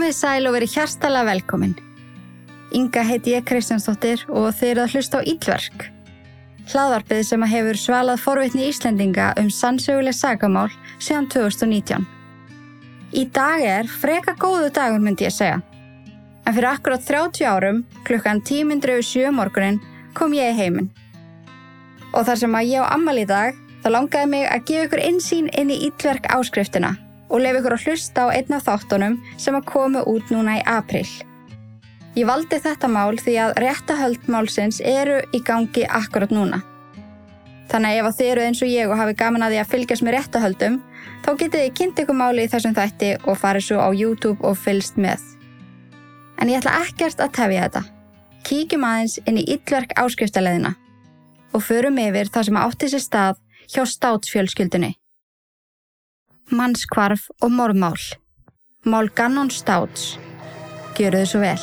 Komið sæl og verið hjartalega velkomin. Inga heiti ég Kristjánsdóttir og þeir eru að hlusta á Íllverk. Hlaðvarpið sem að hefur svalað forvitni Íslendinga um sannsöguleg sagamál síðan 2019. Í dag er freka góðu dagur myndi ég segja. En fyrir akkurat 30 árum, klukkan 10.07 morgunin, kom ég í heiminn. Og þar sem að ég á ammal í dag, þá langaði mig að gefa ykkur insýn inn í Íllverk áskriftina og lefi ykkur að hlusta á einn af þáttunum sem að komu út núna í april. Ég valdi þetta mál því að réttahöld málsins eru í gangi akkurat núna. Þannig að ef þið eru eins og ég og hafi gaman að því að fylgjast með réttahöldum, þá getið þið kynnt ykkur máli í þessum þætti og farið svo á YouTube og fylgst með. En ég ætla ekkert að tefja þetta. Kíkjum aðeins inn í yllverk áskrifstaleðina og förum yfir það sem átti sér stað hjá státsfjölskyldunni mannskvarf og morðmál. Mál Gannon Státs. Gjöru þið svo vel.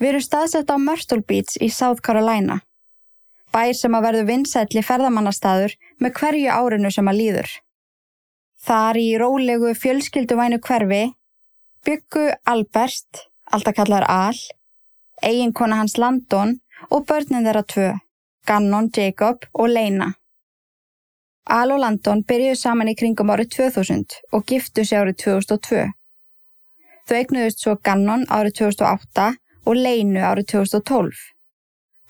Við erum staðsett á Myrtle Beach í South Carolina. Bær sem að verðu vinsætli ferðamannastaður með hverju árinu sem að líður. Þar í rólegu fjölskylduvænu hverfi byggu Albert, alltaf kallar Al, eiginkona hans Landon og börnin þeirra tvö, Gannon, Jacob og Leina. Al og Landon byrjuðu saman í kringum árið 2000 og giftu sig árið 2002. Þau eignuðust svo Gannon árið 2008 og Leinu árið 2012.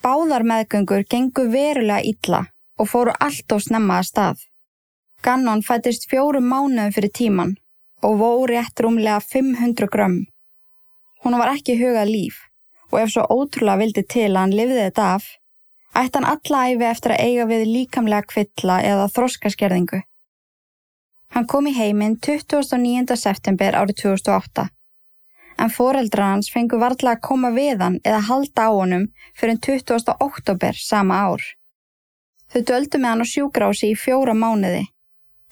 Báðar meðgöngur gengu verulega illa og fóru allt á snemma að stað. Gannon fættist fjórum mánuðum fyrir tíman og vó rétt rúmlega 500 grömm. Hún var ekki hugað líf og ef svo ótrúlega vildi til að hann lifði þetta af, ætti hann alla æfi eftir að eiga við líkamlega kvilla eða þroskaskerðingu. Hann kom í heiminn 29. september árið 2008, en foreldra hans fengu varðla að koma við hann eða halda á honum fyrir 20. oktober sama ár. Þau döldu með hann á sjúgrási í fjóra mánuði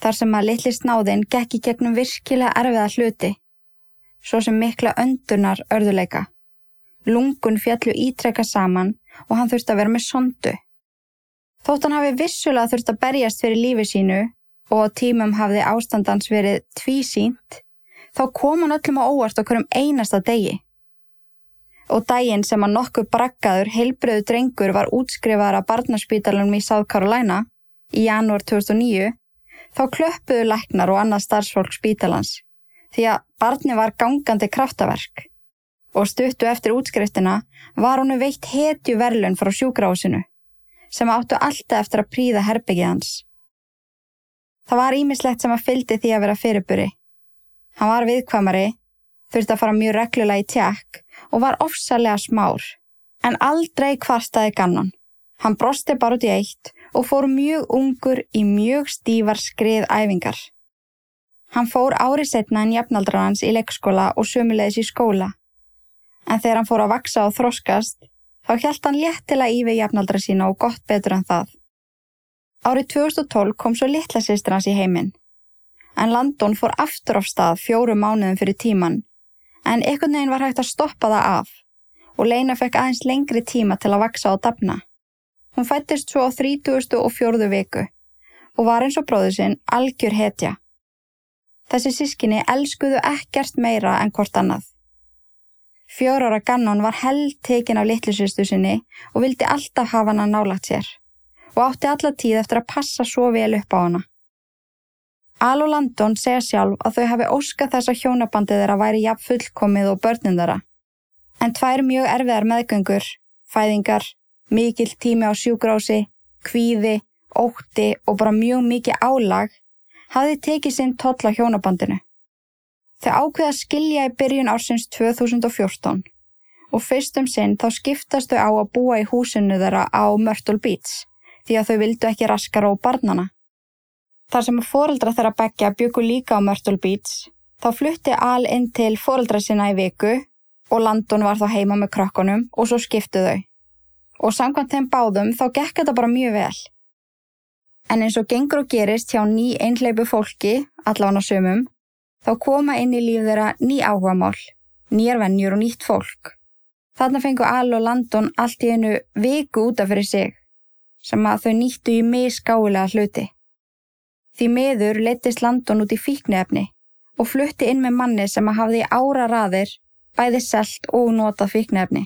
þar sem að litli snáðinn gekk í gegnum virkilega erfiða hluti, svo sem mikla öndunar örðuleika. Lungun fjallu ítrekka saman og hann þurfti að vera með sondu. Þótt hann hafi vissulega þurfti að berjast fyrir lífi sínu og tímum hafði ástandans verið tvísínt, þá kom hann öllum á óvart okkur um einasta degi. Og daginn sem að nokkuð brakkaður heilbröðu drengur var útskrifaður af barnaspítalunum í South Carolina í janúar 2009 Þá klöppuðu læknar og annað starfsfólk spítalans því að barni var gangandi kraftaverk og stuttu eftir útskriftina var honu veitt hetju verlun frá sjúgrásinu sem áttu alltaf eftir að príða herbyggið hans. Það var ímislegt sem að fyldi því að vera fyrirburi. Hann var viðkvamari, þurfti að fara mjög reglulega í tjekk og var ofsalega smár, en aldrei kvarstaði gannan. Hann brosti bara út í eitt og fór mjög ungur í mjög stífar skriðæfingar. Hann fór árið setna en jafnaldra hans í leikskóla og sömulegis í skóla. En þegar hann fór að vaksa og þroskast, þá hjælt hann léttilega í við jafnaldra sína og gott betur en það. Árið 2012 kom svo litla sýstur hans í heiminn. En Landon fór aftur á stað fjóru mánuðum fyrir tíman, en einhvern veginn var hægt að stoppa það af og Leina fekk aðeins lengri tíma til að vaksa og dapna. Hún fættist svo á 30. og fjórðu viku og var eins og bróðu sinn algjör hetja. Þessi sískinni elskuðu ekkert meira en hvort annað. Fjórára Gannon var held tekin af litlusystu sinni og vildi alltaf hafa hana nálagt sér og átti alla tíð eftir að passa svo vel upp á hana. Al og Landon segja sjálf að þau hafi óskað þess að hjónabandið þeirra væri jafn fullkomið og börnum þeirra. En tvær mjög erfiðar meðgöngur, fæðingar, mikill tími á sjúgrási, kvíði, ótti og bara mjög mikið álag hafði tekið sinn toll á hjónabandinu. Þau ákveða skilja í byrjun ársins 2014 og fyrstum sinn þá skiptast þau á að búa í húsinu þeirra á Myrtle Beach því að þau vildu ekki raskara á barnana. Þar sem að foreldra þeirra begja byggu líka á Myrtle Beach þá flutti Al inn til foreldra sinna í viku og Landon var þá heima með krökkunum og svo skiptu þau og samkvæmt þeim báðum þá gekk þetta bara mjög vel. En eins og gengur og gerist hjá ný einhleipu fólki, allavega sömum, þá koma inn í líf þeirra ný áhugamál, nýjar vennjur og nýtt fólk. Þarna fengu Al og Landon allt í einu viku útaf fyrir sig sem að þau nýttu í misgáilega hluti. Því miður leittist Landon út í fíknefni og flutti inn með manni sem að hafði ára raðir, bæði selt og notað fíknefni.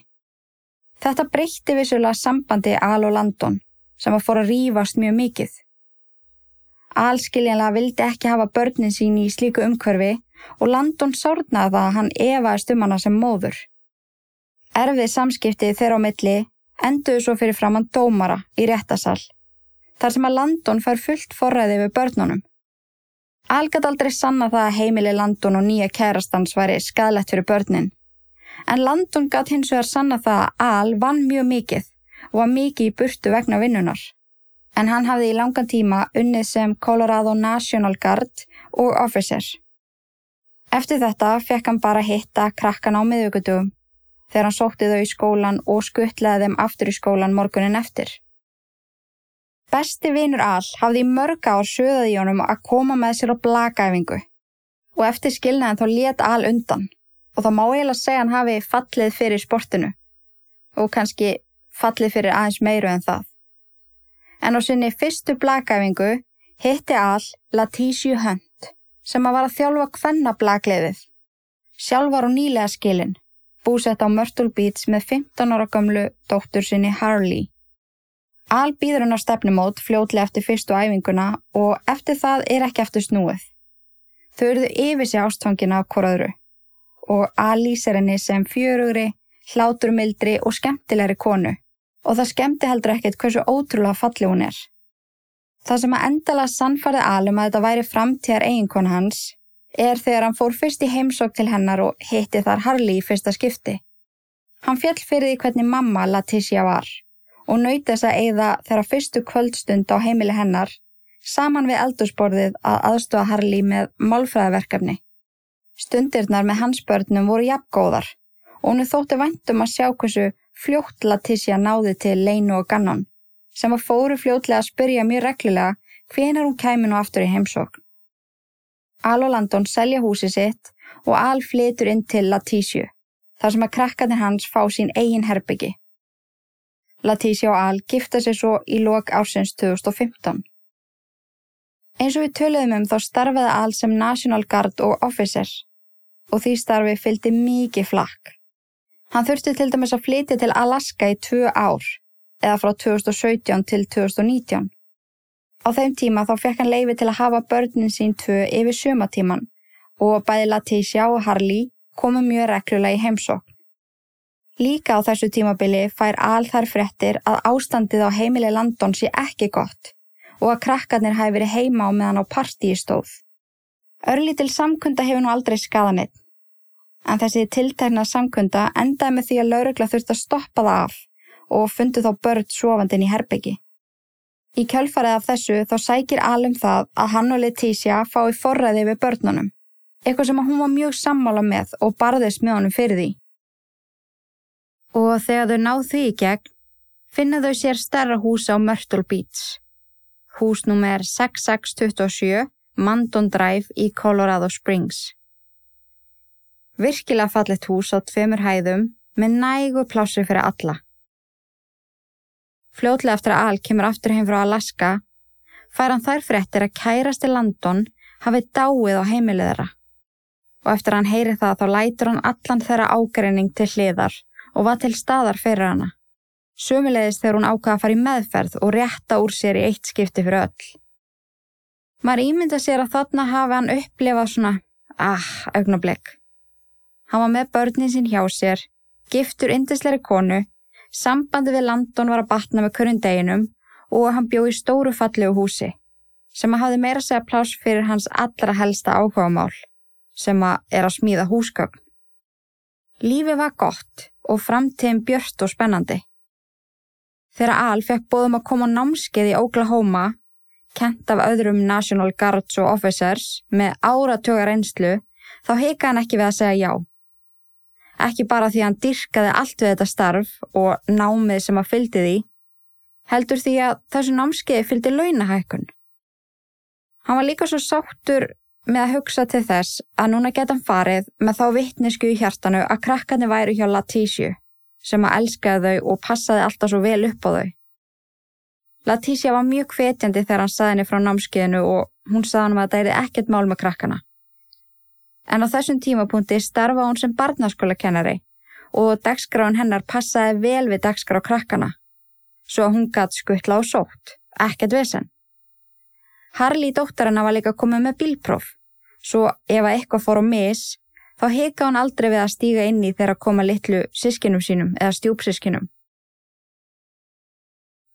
Þetta breytti vissulega sambandi Al og Landon sem að fór að rýfast mjög mikið. Al skiljanlega vildi ekki hafa börnin sín í slíku umhverfi og Landon sórnaði það að hann evaðist um hana sem móður. Erfið samskiptið þeirra á milli enduðu svo fyrir framann dómara í réttasal, þar sem að Landon fær fullt forræði við börnunum. Al gæti aldrei sanna það að heimili Landon og nýja kærastans væri skadlegt fyrir börnin, en Landon gæti hins vegar sanna það að Al vann mjög mikið og var mikið í burtu vegna vinnunar. En hann hafði í langan tíma unnið sem Colorado National Guard og officer. Eftir þetta fekk hann bara hitta krakkan á miðugutugum þegar hann sótti þau í skólan og skuttlaði þeim aftur í skólan morgunin eftir. Besti vinur Al hafði í mörg ár söðað í honum að koma með sér á blagæfingu og eftir skilnaðin þá let Al undan og þá má að segja hann hafi fallið fyrir sportinu og kannski fallið fyrir aðeins meiru en það. En á sinni fyrstu blagæfingu hitti Al Latísju Hönd sem að var að þjálfa hvenna blagleiðið. Sjálf var hún nýlega skilin búsett á Myrtle Beach með 15 ára gömlu dóttur sinni Harley. Al býður hann á stefnumót fljótlega eftir fyrstu æfinguna og eftir það er ekki eftir snúið. Þau eruðu yfir sig ástfangina af hvoraðru og Al lýsir henni sem fjörugri, hláturmildri og skemmtilegri konu og það skemmti heldur ekkert hversu ótrúlega falli hún er. Það sem að endala sannfarði Alum að þetta væri framtíðar eiginkona hans er þegar hann fór fyrst í heimsók til hennar og hitti þar Harley í fyrsta skipti. Hann fjall fyrir því hvernig mamma Leticia var og nöyt þess að eigða þeirra fyrstu kvöldstund á heimili hennar saman við eldursporðið að aðstofa Harley með málfræðaverkefni. Stundirnar með hans börnum voru jafngóðar og hún þótti væntum að sjá hversu fljótt Leticia náði til Leinu og Gannon sem að fóru fljótlega að spyrja mjög reglulega hvenar hún kæmi nú aftur í heimsókn. Al og Landon selja húsi sitt og Al flytur inn til Latísju, þar sem að krakkarnir hans fá sín eigin herbyggi. Latísja og Al gifta sér svo í lok ársins 2015. Eins og við töluðum um þá starfiði Al sem National Guard og Officer og því starfi fylgdi mikið flakk. Hann þurfti til dæmis að flytja til Alaska í tvö ár, eða frá 2017 til 2019. Á þeim tíma þá fekk hann leifi til að hafa börnin sín tvö yfir sömatíman og bæði Latísja og Harley komu mjög reglulega í heimsókn. Líka á þessu tímabili fær all þar frettir að ástandið á heimili Landon sé ekki gott og að krakkarnir hafi verið heima á meðan á partíi stóð. Örlítil samkunda hefur nú aldrei skadaninn, en þessi tiltegna samkunda endaði með því að laurugla þurft að stoppa það af og fundu þá börn sofandin í herbyggi. Í kjölfarið af þessu þá sækir alum það að hann og Letícia fái forræði við börnunum, eitthvað sem hún var mjög sammála með og barðist með honum fyrir því. Og þegar þau náð því í gegn, finna þau sér stærra húsa á Myrtle Beach. Hús nummer 6627 Mandon Drive í Colorado Springs. Virkilega fallit hús á tveimur hæðum með nægu plássu fyrir alla. Fljótlega eftir að Al kemur aftur heim frá Alaska fær hann þær fréttir að kærasti Landon hafi dáið á heimilið þeirra. Og eftir hann heyri það þá lætur hann allan þeirra ágreining til hliðar og var til staðar fyrir hana. Sumilegis þegar hún ákvaða að fara í meðferð og rétta úr sér í eitt skipti fyrir öll. Maður ímynda sér að þarna hafi hann upplifað svona, ah, augnablik. Hann var með börnin sín hjá sér, giftur indisleiri konu Sambandi við Landon var að batna með körun deginum og hann bjó í stóru fallegu húsi sem að hafði meira segja pláss fyrir hans allra helsta áhugamál sem að er að smíða húsgögn. Lífi var gott og framtíðin björst og spennandi. Þegar Al fekk bóðum að koma námskeið í Oklahoma, kent af öðrum National Guards og Officers með áratögar einslu, þá heika hann ekki við að segja já ekki bara því hann dyrkaði allt við þetta starf og námið sem að fyldi því, heldur því að þessu námskeiði fyldi launahækkun. Hann var líka svo sáttur með að hugsa til þess að núna geta hann farið með þá vittnesku í hjartanu að krakkarnir væri hjá Latísju sem að elskaði þau og passaði alltaf svo vel upp á þau. Latícia var mjög hvetjandi þegar hann saði henni frá námskeiðinu og hún saði hann að það er ekkert mál með krakkana. En á þessum tímapunkti starfa hún sem barnaskóla kennari og dagskráin hennar passaði vel við dagskrá krakkana, svo að hún gatt skuttla á sótt, ekkert vesen. Harli dóttarina var líka komið með bílpróf, svo ef að eitthvað fór á mis, þá heika hún aldrei við að stíga inn í þegar að koma litlu sískinum sínum eða stjúpsískinum.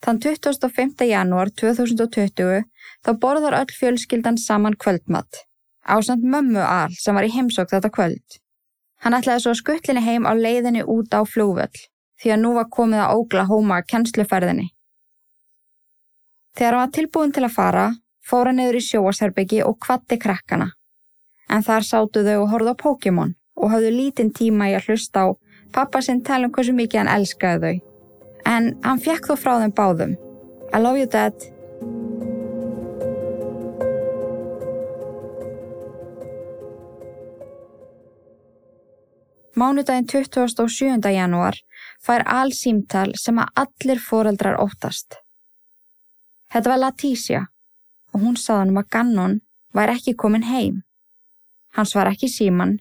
Þann 25. janúar 2020 þá borðar öll fjölskyldan saman kvöldmatt, ásand mömmu al sem var í heimsók þetta kvöld. Hann ætlaði svo skuttlinni heim á leiðinni út á flúvöll því að nú var komið að ógla hóma kennsluferðinni. Þegar hann var tilbúin til að fara, fór hann niður í sjóasherbyggi og kvatti krakkana. En þar sátu þau og horfðu á Pokémon og hafðu lítinn tíma í að hlusta á pappa sinn tala um hversu mikið hann elskaði þau. En hann fekk þó frá þeim báðum. I love you dad. Mánudaginn 27. janúar fær all símtal sem að allir foreldrar óttast. Þetta var Latícia og hún saði hann að Gannon væri ekki komin heim. Hans var ekki síman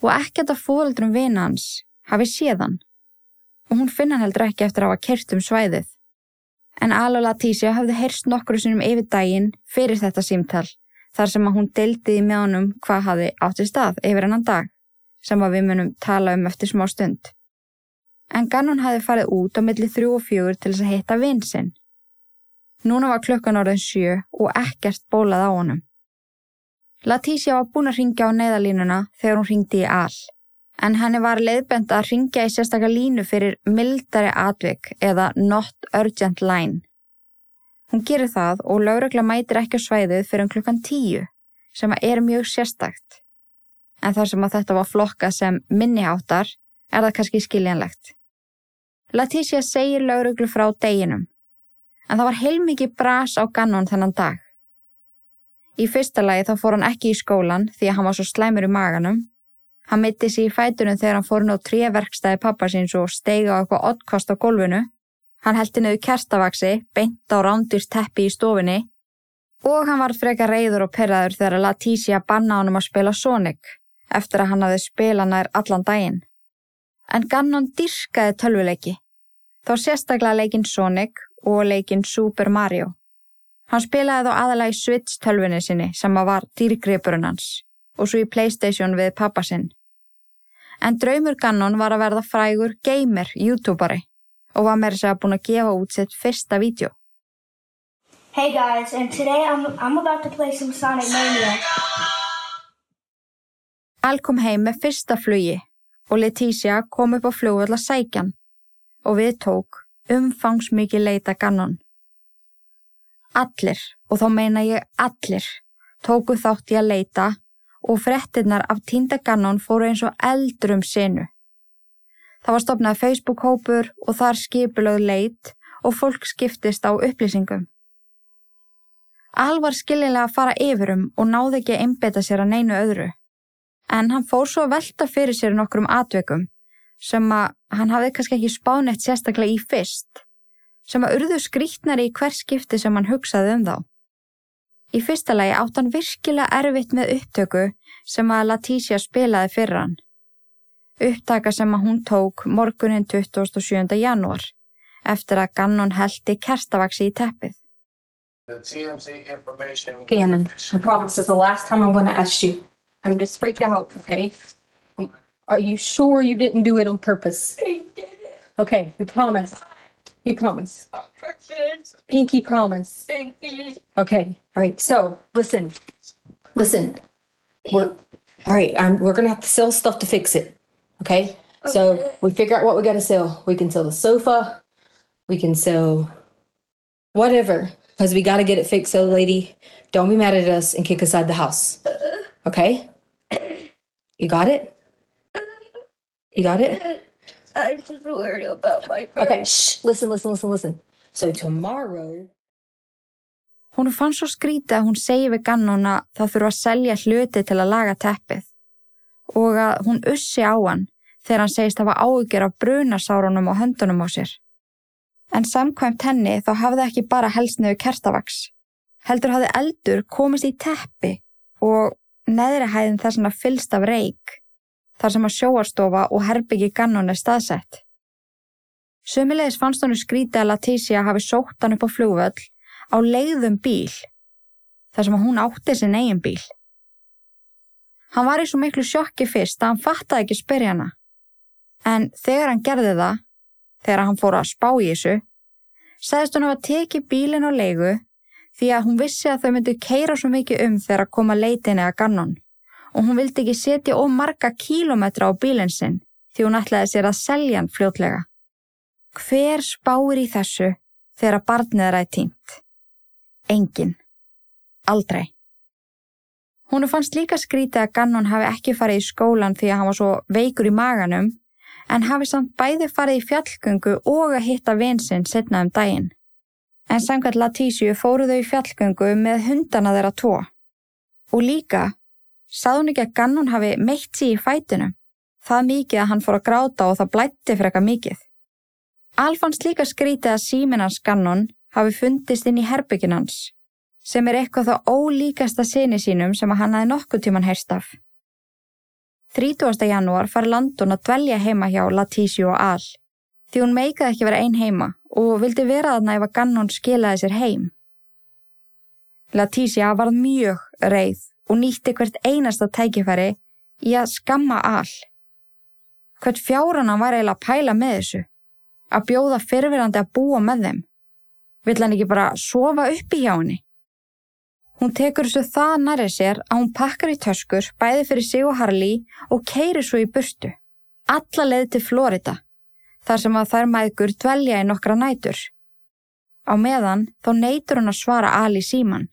og ekkert að foreldrum vina hans hafi séðan og hún finna heldur ekki eftir að hafa kert um svæðið. En Al og Latícia hafði heyrst nokkru sinum yfir daginn fyrir þetta símtal þar sem að hún deldiði með honum hvað hafi átti stað yfir hennan dag sem að við munum tala um eftir smá stund. En Gannon hafi farið út á milli þrjú og fjögur til þess að hitta vinsinn. Núna var klukkan orðin sjö og ekkert bólað á honum. Latícia var búin að ringja á neðalínuna þegar hún ringdi í all, en henni var leiðbend að ringja í sérstakar línu fyrir mildari atvik eða not urgent line. Hún gerir það og laurugla mætir ekki á svæðið fyrir klukkan tíu, sem er mjög sérstakt en þar sem að þetta var flokka sem minniháttar er það kannski skiljanlegt. Latícia segir lauruglu frá deginum, en það var heilmikið bras á gannon þennan dag. Í fyrsta lagi þá fór hann ekki í skólan því að hann var svo slæmur í maganum. Hann mitti sér í fætunum þegar hann fór nú tréverkstæði pappa síns og steiga á eitthvað oddkost á gólfinu. Hann heldi niður kerstavaksi, beint á rándýrst teppi í stofinni og hann var freka reyður og perraður þegar Latícia banna honum að spila Sonic eftir að hann hafði spila nær allan daginn. En Gannon dyrkaði tölvuleiki, þá sérstaklega leikinn Sonic og leikinn Super Mario. Hann spilaði þá aðalega í Switch tölvunni sinni sem að var dýrgripurinn hans og svo í Playstation við pappa sinn. En draumur Gannon var að verða frægur gamer youtuberi og var með þess að búin að gefa út sitt fyrsta vídeo. Hey guys, and today I'm, I'm about to play some Sonic Mania. Al kom heim með fyrsta flugi og Leticia kom upp á flugvöld að sækjan og við tók umfangsmikið leita gannon. Allir, og þá meina ég allir, tóku þátt í að leita og frettinnar af týnda gannon fóru eins og eldrum sinu. Það var stopnað Facebook-hópur og þar skipulög leit og fólk skiptist á upplýsingum. Al var skiljilega að fara yfirum og náði ekki að einbeta sér að neinu öðru en hann fór svo að velta fyrir sér nokkrum atveikum sem að hann hafði kannski ekki spánett sérstaklega í fyrst, sem að urðu skrítnari í hver skipti sem hann hugsaði um þá. Í fyrsta lagi átt hann virkilega erfitt með upptöku sem að Latícia spilaði fyrir hann. Upptaka sem að hún tók morgunin 27. janúar eftir að Gannon heldi kerstavaksi í teppið. Gannon, I promise it's the last time I'm going to ask you. I'm just freaked out, okay? Are you sure you didn't do it on purpose? They did it Okay, we promise. You promise. Pinky promise. Pinky. Okay, all right, so listen, listen. We're, all right, I'm, we're gonna have to sell stuff to fix it, okay? So we figure out what we gotta sell. We can sell the sofa, we can sell whatever, because we gotta get it fixed. So lady, don't be mad at us and kick us out the house, okay? You got it? You got it? I'm just worried about my Okay, shh, listen, listen, listen, listen. So tomorrow, Hún fann svo skrítið að hún segi við Gannon að það þurfa að selja hluti til að laga teppið og að hún ussi á hann þegar hann segist hafa áhugjur af brunasárunum og höndunum á sér. En samkvæmt henni þá hafði ekki bara helst niður kertavaks. Heldur hafði eldur komist í teppi og neðri hæðin þess að fylst af reik, þar sem að sjóarstofa og herbyggi gannon er staðsett. Sumilegis fannst hann skrítið að Leticia hafi sótt hann upp á flugvöll á leiðum bíl, þar sem að hún átti sin eigin bíl. Hann var í svo miklu sjokki fyrst að hann fattaði ekki spyrja hana. En þegar hann gerði það, þegar hann fór að spá í þessu, segðist hún að teki bílinn á leigu því að hún vissi að þau myndi keira svo mikið um þegar að koma leitinni að gannon og hún vildi ekki setja of marga kílometra á bílinn sinn því hún ætlaði sér að selja hann fljótlega. Hver spáir í þessu þegar að barnið er að tínt? Engin. Aldrei. Húnu fannst líka skrítið að Gannon hafi ekki farið í skólan því að hann var svo veikur í maganum en hafi samt bæði farið í fjallgöngu og að hitta vinsinn setna um daginn. En samkvæmt Latísju fóru þau í fjallgöngu með hundana þeirra tó. Og líka, sað hún ekki að Gannon hafi meitt síg í fætunum. Það mikið að hann fór að gráta og það blætti eitthvað mikið. Alfons líka skrítið að síminans Gannon hafi fundist inn í herbyggin hans, sem er eitthvað þá ólíkasta sinni sínum sem að hann hafi nokkuð tíman heyrst af. 30. janúar fari Landon að dvelja heima hjá Latísju og Al, því hún meikaði ekki vera einn heima og vildi vera þarna ef að Gannon skilaði sér heim. Latísja varð mjög reið og nýtti hvert einasta tækifæri í að skamma Al. Hvert fjárana var eiginlega að pæla með þessu? að bjóða fyrfirandi að búa með þeim. Vill hann ekki bara sofa upp í hjá henni? Hún tekur þessu það nærið sér að hún pakkar í töskur bæði fyrir sig og Harley og keiri svo í burtu. Alla leði til Florida, þar sem að þær mægur dvelja í nokkra nætur. Á meðan þá neytur hún að svara Ali síman.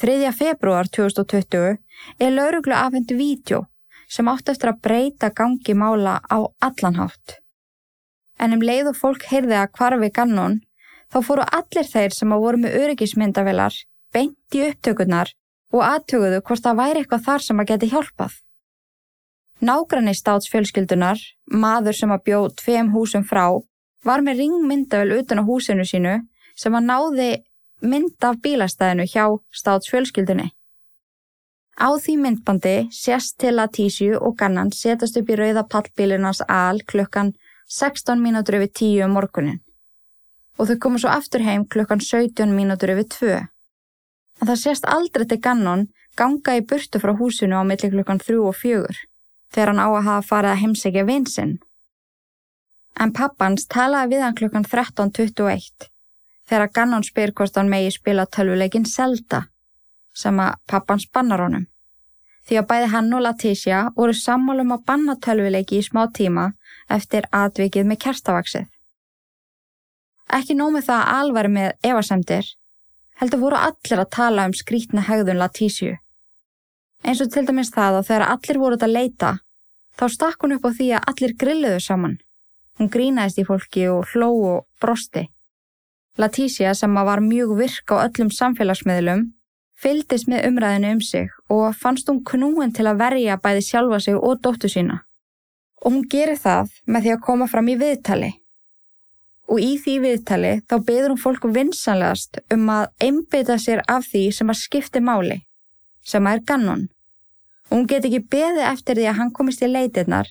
3. februar 2020 er lauruglu afhengt vídeo sem átt eftir að breyta gangi mála á allanhátt en um leið og fólk heyrði að hvarfi gannon, þá fóru allir þeir sem að voru með öryggismyndavelar beint í upptökurnar og aðtöguðu hvort það væri eitthvað þar sem að geti hjálpað. Nágranni státsfjölskyldunar, maður sem að bjóð tveim húsum frá, var með ringmyndavel utan á húsinu sínu sem að náði mynd af bílastæðinu hjá státsfjölskyldunni. Á því myndbandi sést til að Tísju og Gannan setast upp í rauða pallbílinans al klukkan 16 mínútur yfir 10 um morgunin og þau komu svo aftur heim klukkan 17 mínútur yfir 2. En það sést aldrei til Gannon ganga í burtu frá húsinu á milli klukkan 3 og 4 þegar hann á að hafa farið að heimsækja vinsinn. En pappans talaði við hann klukkan 13.21 þegar Gannon spyr hvort hann megi spila tölvuleikin Zelda sem að pappans bannar honum því að bæði hann og Leticia voru sammálum að banna tölvileiki í smá tíma eftir atvikið með kerstavaksið. Ekki nómið það að alvari með evasemdir, heldur voru allir að tala um skrítna hegðun Leticiu. Eins og til dæmis það að þegar allir voruð að leita, þá stakk hún upp á því að allir grilluðu saman. Hún grínaðist í fólki og hló og brosti. Leticia sem var mjög virk á öllum samfélagsmiðlum fylgdist með umræðinu um sig og fannst hún knúin til að verja bæði sjálfa sig og dóttu sína. Og hún gerir það með því að koma fram í viðtali. Og í því viðtali þá beður hún fólku vinsanlegast um að einbeita sér af því sem að skipti máli, sem er gannon. Og hún get ekki beði eftir því að hann komist í leitirnar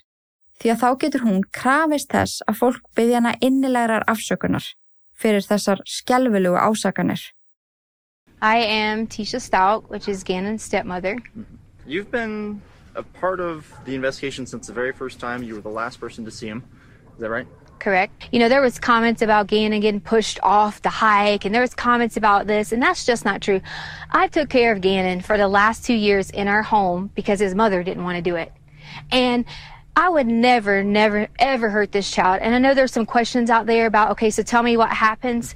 því að þá getur hún krafist þess að fólk beði hana innilegar afsökunar fyrir þessar skjálfilugu ásakanir. I am Tisha Stout, which is Gannon's stepmother. You've been a part of the investigation since the very first time. You were the last person to see him. Is that right? Correct. You know, there was comments about Gannon getting pushed off the hike, and there was comments about this, and that's just not true. I took care of Gannon for the last two years in our home because his mother didn't want to do it. And I would never, never, ever hurt this child. And I know there's some questions out there about, okay, so tell me what happens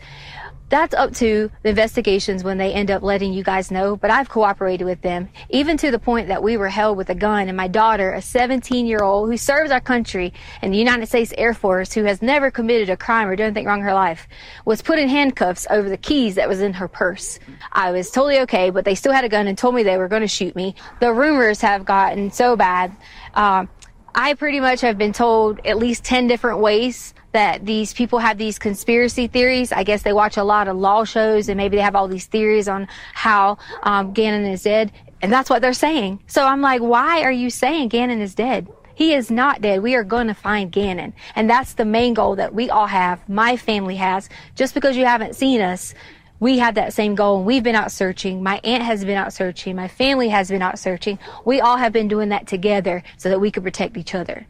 that's up to the investigations when they end up letting you guys know. But I've cooperated with them, even to the point that we were held with a gun. And my daughter, a 17 year old who serves our country in the United States Air Force, who has never committed a crime or done anything wrong in her life, was put in handcuffs over the keys that was in her purse. I was totally okay, but they still had a gun and told me they were going to shoot me. The rumors have gotten so bad. Uh, I pretty much have been told at least 10 different ways that these people have these conspiracy theories. I guess they watch a lot of law shows and maybe they have all these theories on how um, Gannon is dead. And that's what they're saying. So I'm like, why are you saying Gannon is dead? He is not dead. We are going to find Gannon. And that's the main goal that we all have. My family has. Just because you haven't seen us, we have that same goal and we've been out searching. My aunt has been out searching. My family has been out searching. We all have been doing that together so that we could protect each other.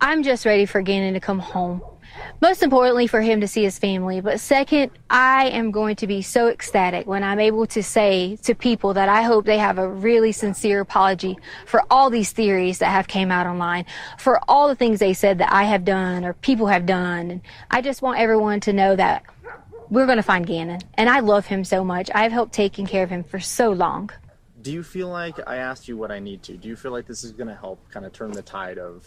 I'm just ready for Gannon to come home. Most importantly, for him to see his family. But second, I am going to be so ecstatic when I'm able to say to people that I hope they have a really sincere apology for all these theories that have came out online, for all the things they said that I have done or people have done. And I just want everyone to know that we're going to find Gannon. And I love him so much. I've helped taking care of him for so long. Do you feel like I asked you what I need to? Do you feel like this is going to help kind of turn the tide of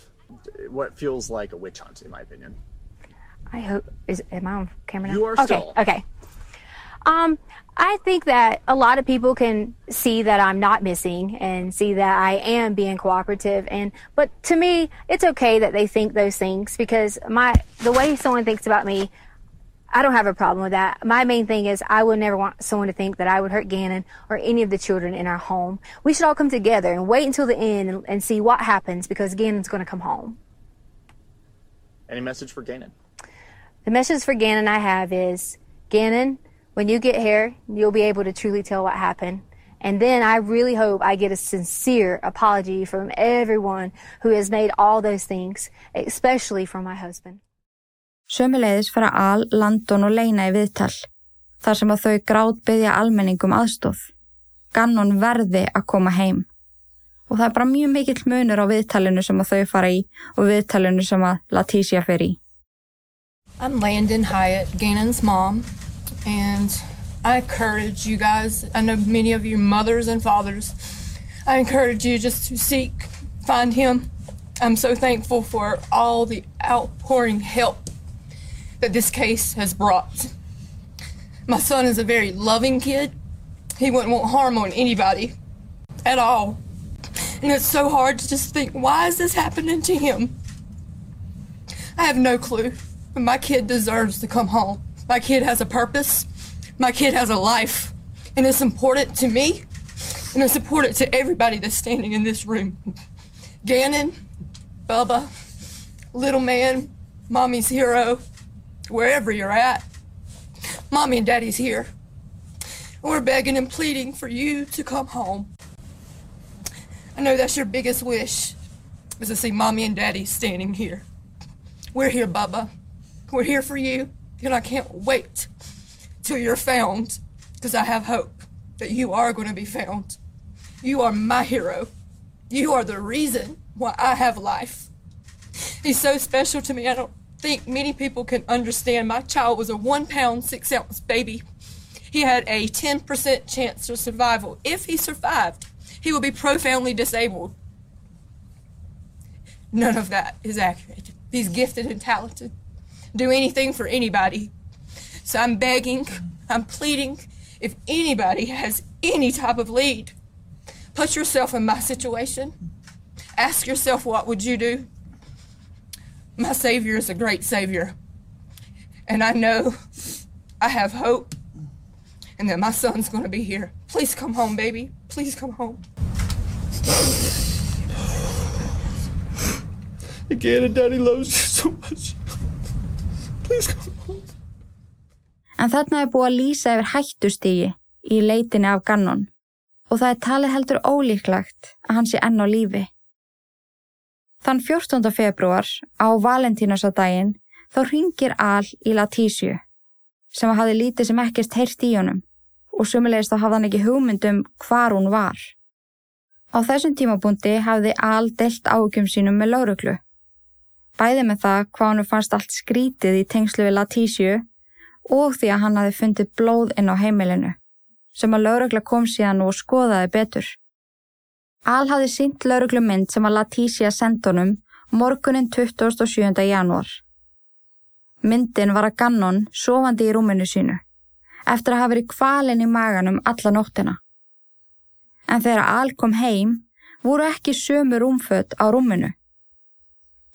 what feels like a witch hunt, in my opinion? I hope is am I on camera now? You are okay, still. Okay. Um, I think that a lot of people can see that I'm not missing and see that I am being cooperative and but to me it's okay that they think those things because my the way someone thinks about me I don't have a problem with that. My main thing is I would never want someone to think that I would hurt Gannon or any of the children in our home. We should all come together and wait until the end and, and see what happens because Gannon's going to come home. Any message for Gannon? The message for Gannon I have is Gannon, when you get here, you'll be able to truly tell what happened. And then I really hope I get a sincere apology from everyone who has made all those things, especially from my husband. Sömuleiðis fara Al, Landon og Leina í viðtal, þar sem að þau grátt byggja almenningum aðstóð. Gannon verði að koma heim. Og það er bara mjög mikill munur á viðtalinu sem að þau fara í og viðtalinu sem að Leticia fer í. I'm Landon Hyatt, Gannon's mom, and I encourage you guys. I know many of you mothers and fathers. I encourage you just to seek, find him. I'm so thankful for all the outpouring help that this case has brought. My son is a very loving kid. He wouldn't want harm on anybody at all. And it's so hard to just think, why is this happening to him? I have no clue. But my kid deserves to come home. My kid has a purpose. My kid has a life. And it's important to me. And it's important to everybody that's standing in this room. Gannon, Bubba, little man, mommy's hero, wherever you're at. Mommy and daddy's here. We're begging and pleading for you to come home. I know that's your biggest wish, is to see mommy and daddy standing here. We're here, Bubba. We're here for you, and I can't wait till you're found, because I have hope that you are going to be found. You are my hero. You are the reason why I have life. He's so special to me. I don't think many people can understand. My child was a one pound, six ounce baby. He had a 10% chance of survival. If he survived, he would be profoundly disabled. None of that is accurate. He's gifted and talented. Do anything for anybody. So I'm begging, I'm pleading, if anybody has any type of lead, put yourself in my situation. Ask yourself, what would you do? My Savior is a great Savior. And I know I have hope and that my son's going to be here. Please come home, baby. Please come home. Again, and Daddy loves you so much. Please come home. En þarna er búið að lýsa yfir hættustígi í leitinni af Gannon og það er talið heldur ólíklagt að hann sé enn á lífi. Þann 14. februar á Valentínarsadaginn þá ringir Al í Latísju sem hafi lítið sem ekkert heyrt í honum og sumulegist þá hafði hann ekki hugmyndum hvar hún var. Á þessum tímabúndi hafði Al delt ágjum sínum með lauruglu. Bæði með það hvað hann fannst allt skrítið í tengslu við Latísju og því að hann hafi fundið blóð inn á heimilinu sem að laurugla kom síðan og skoðaði betur. Al hafði sínt lauruglu mynd sem að Latísja sendunum morgunin 27. janúar. Myndin var að Gannon sofandi í rúminu sínu eftir að hafa verið kvalin í maganum alla nóttina. En þegar Al kom heim voru ekki sömu rúmföt á rúminu.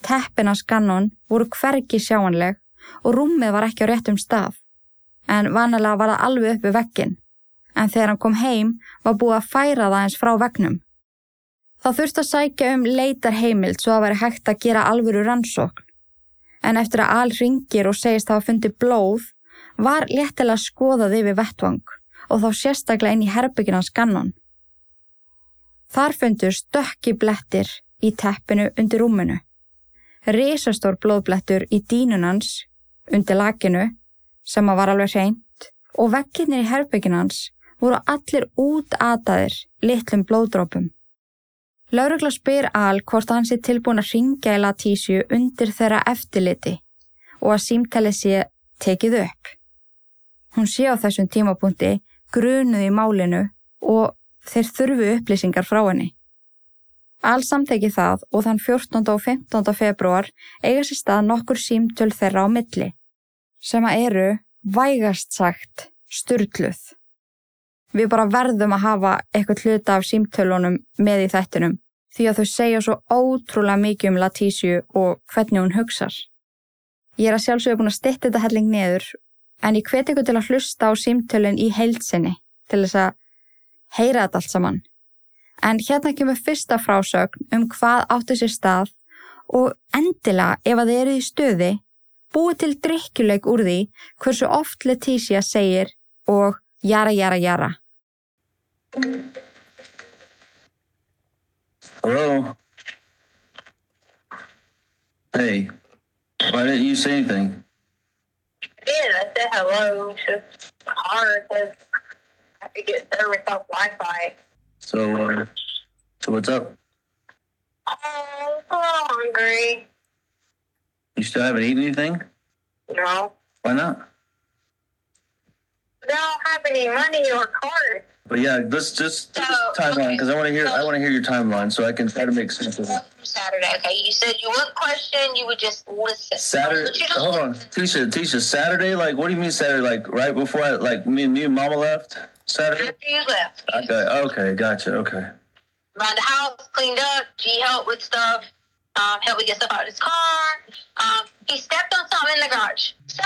Teppin hans Gannon voru hvergi sjáanleg og rúmið var ekki á réttum stað. En vanalega var það alveg uppi veggin. En þegar hann kom heim var búið að færa það eins frá veggnum. Það þurfti að sækja um leitar heimild svo að veri hægt að gera alvöru rannsókn. En eftir að Al ringir og segist að hafa fundið blóð var léttilega skoðað yfir vettvang og þá sérstaklega inn í herbygginans Gannon. Þar fundur stökki blettir í teppinu undir rúminu. Rísastór blóðblettur í dínunans undir lakinu sem að var alveg hreint og vegginnir í herbygginans voru allir útataðir litlum blóðdrópum. Laurugla spyr Al hvort hann sé tilbúin að ringja í Latísju undir þeirra eftirliti og að símtali sé tekið upp. Hún sé á þessum tímapunkti grunuð í málinu og þeir þurfu upplýsingar frá henni. Al samteki það og þann 14. og 15. februar eiga sér stað nokkur símtöl þeirra á milli sem að eru vægast sagt styrkluð. Við bara verðum að hafa eitthvað hluta af símtölunum með í þættinum því að þau segja svo ótrúlega mikið um Latísju og hvernig hún hugsar. Ég er að sjálfsögja búin að stitta þetta helling neður en ég hveti ykkur til að hlusta á símtölun í heilsinni til þess að heyra þetta allt saman. En hérna kemur fyrsta frásögn um hvað áttu sér stað og endilega ef að þið eru í stöði búið til drikkjuleik úr því hversu oft Leticia segir og jara jara jara. Hello? Hey, why didn't you say anything? did. I said hello. It's just hard because I have to get service off Wi-Fi. So, uh, so what's up? Oh, I'm hungry. You still haven't eaten anything? No, Why not? I don't have any money or cards. But yeah, let's just So, timeline okay. because I want to hear I want to hear your timeline so I can try to make sense of it. Saturday. Okay, you said you wouldn't question. You would just listen. Saturday. But you don't Hold on. Tisha. Tisha. Saturday. Like, what do you mean Saturday? Like right before I like me and me and Mama left. Saturday. After you left, Okay. Okay. Gotcha. Okay. around the house, cleaned up. G helped with stuff. Um, helped me get stuff out of his car. Um, he stepped on something in the garage. So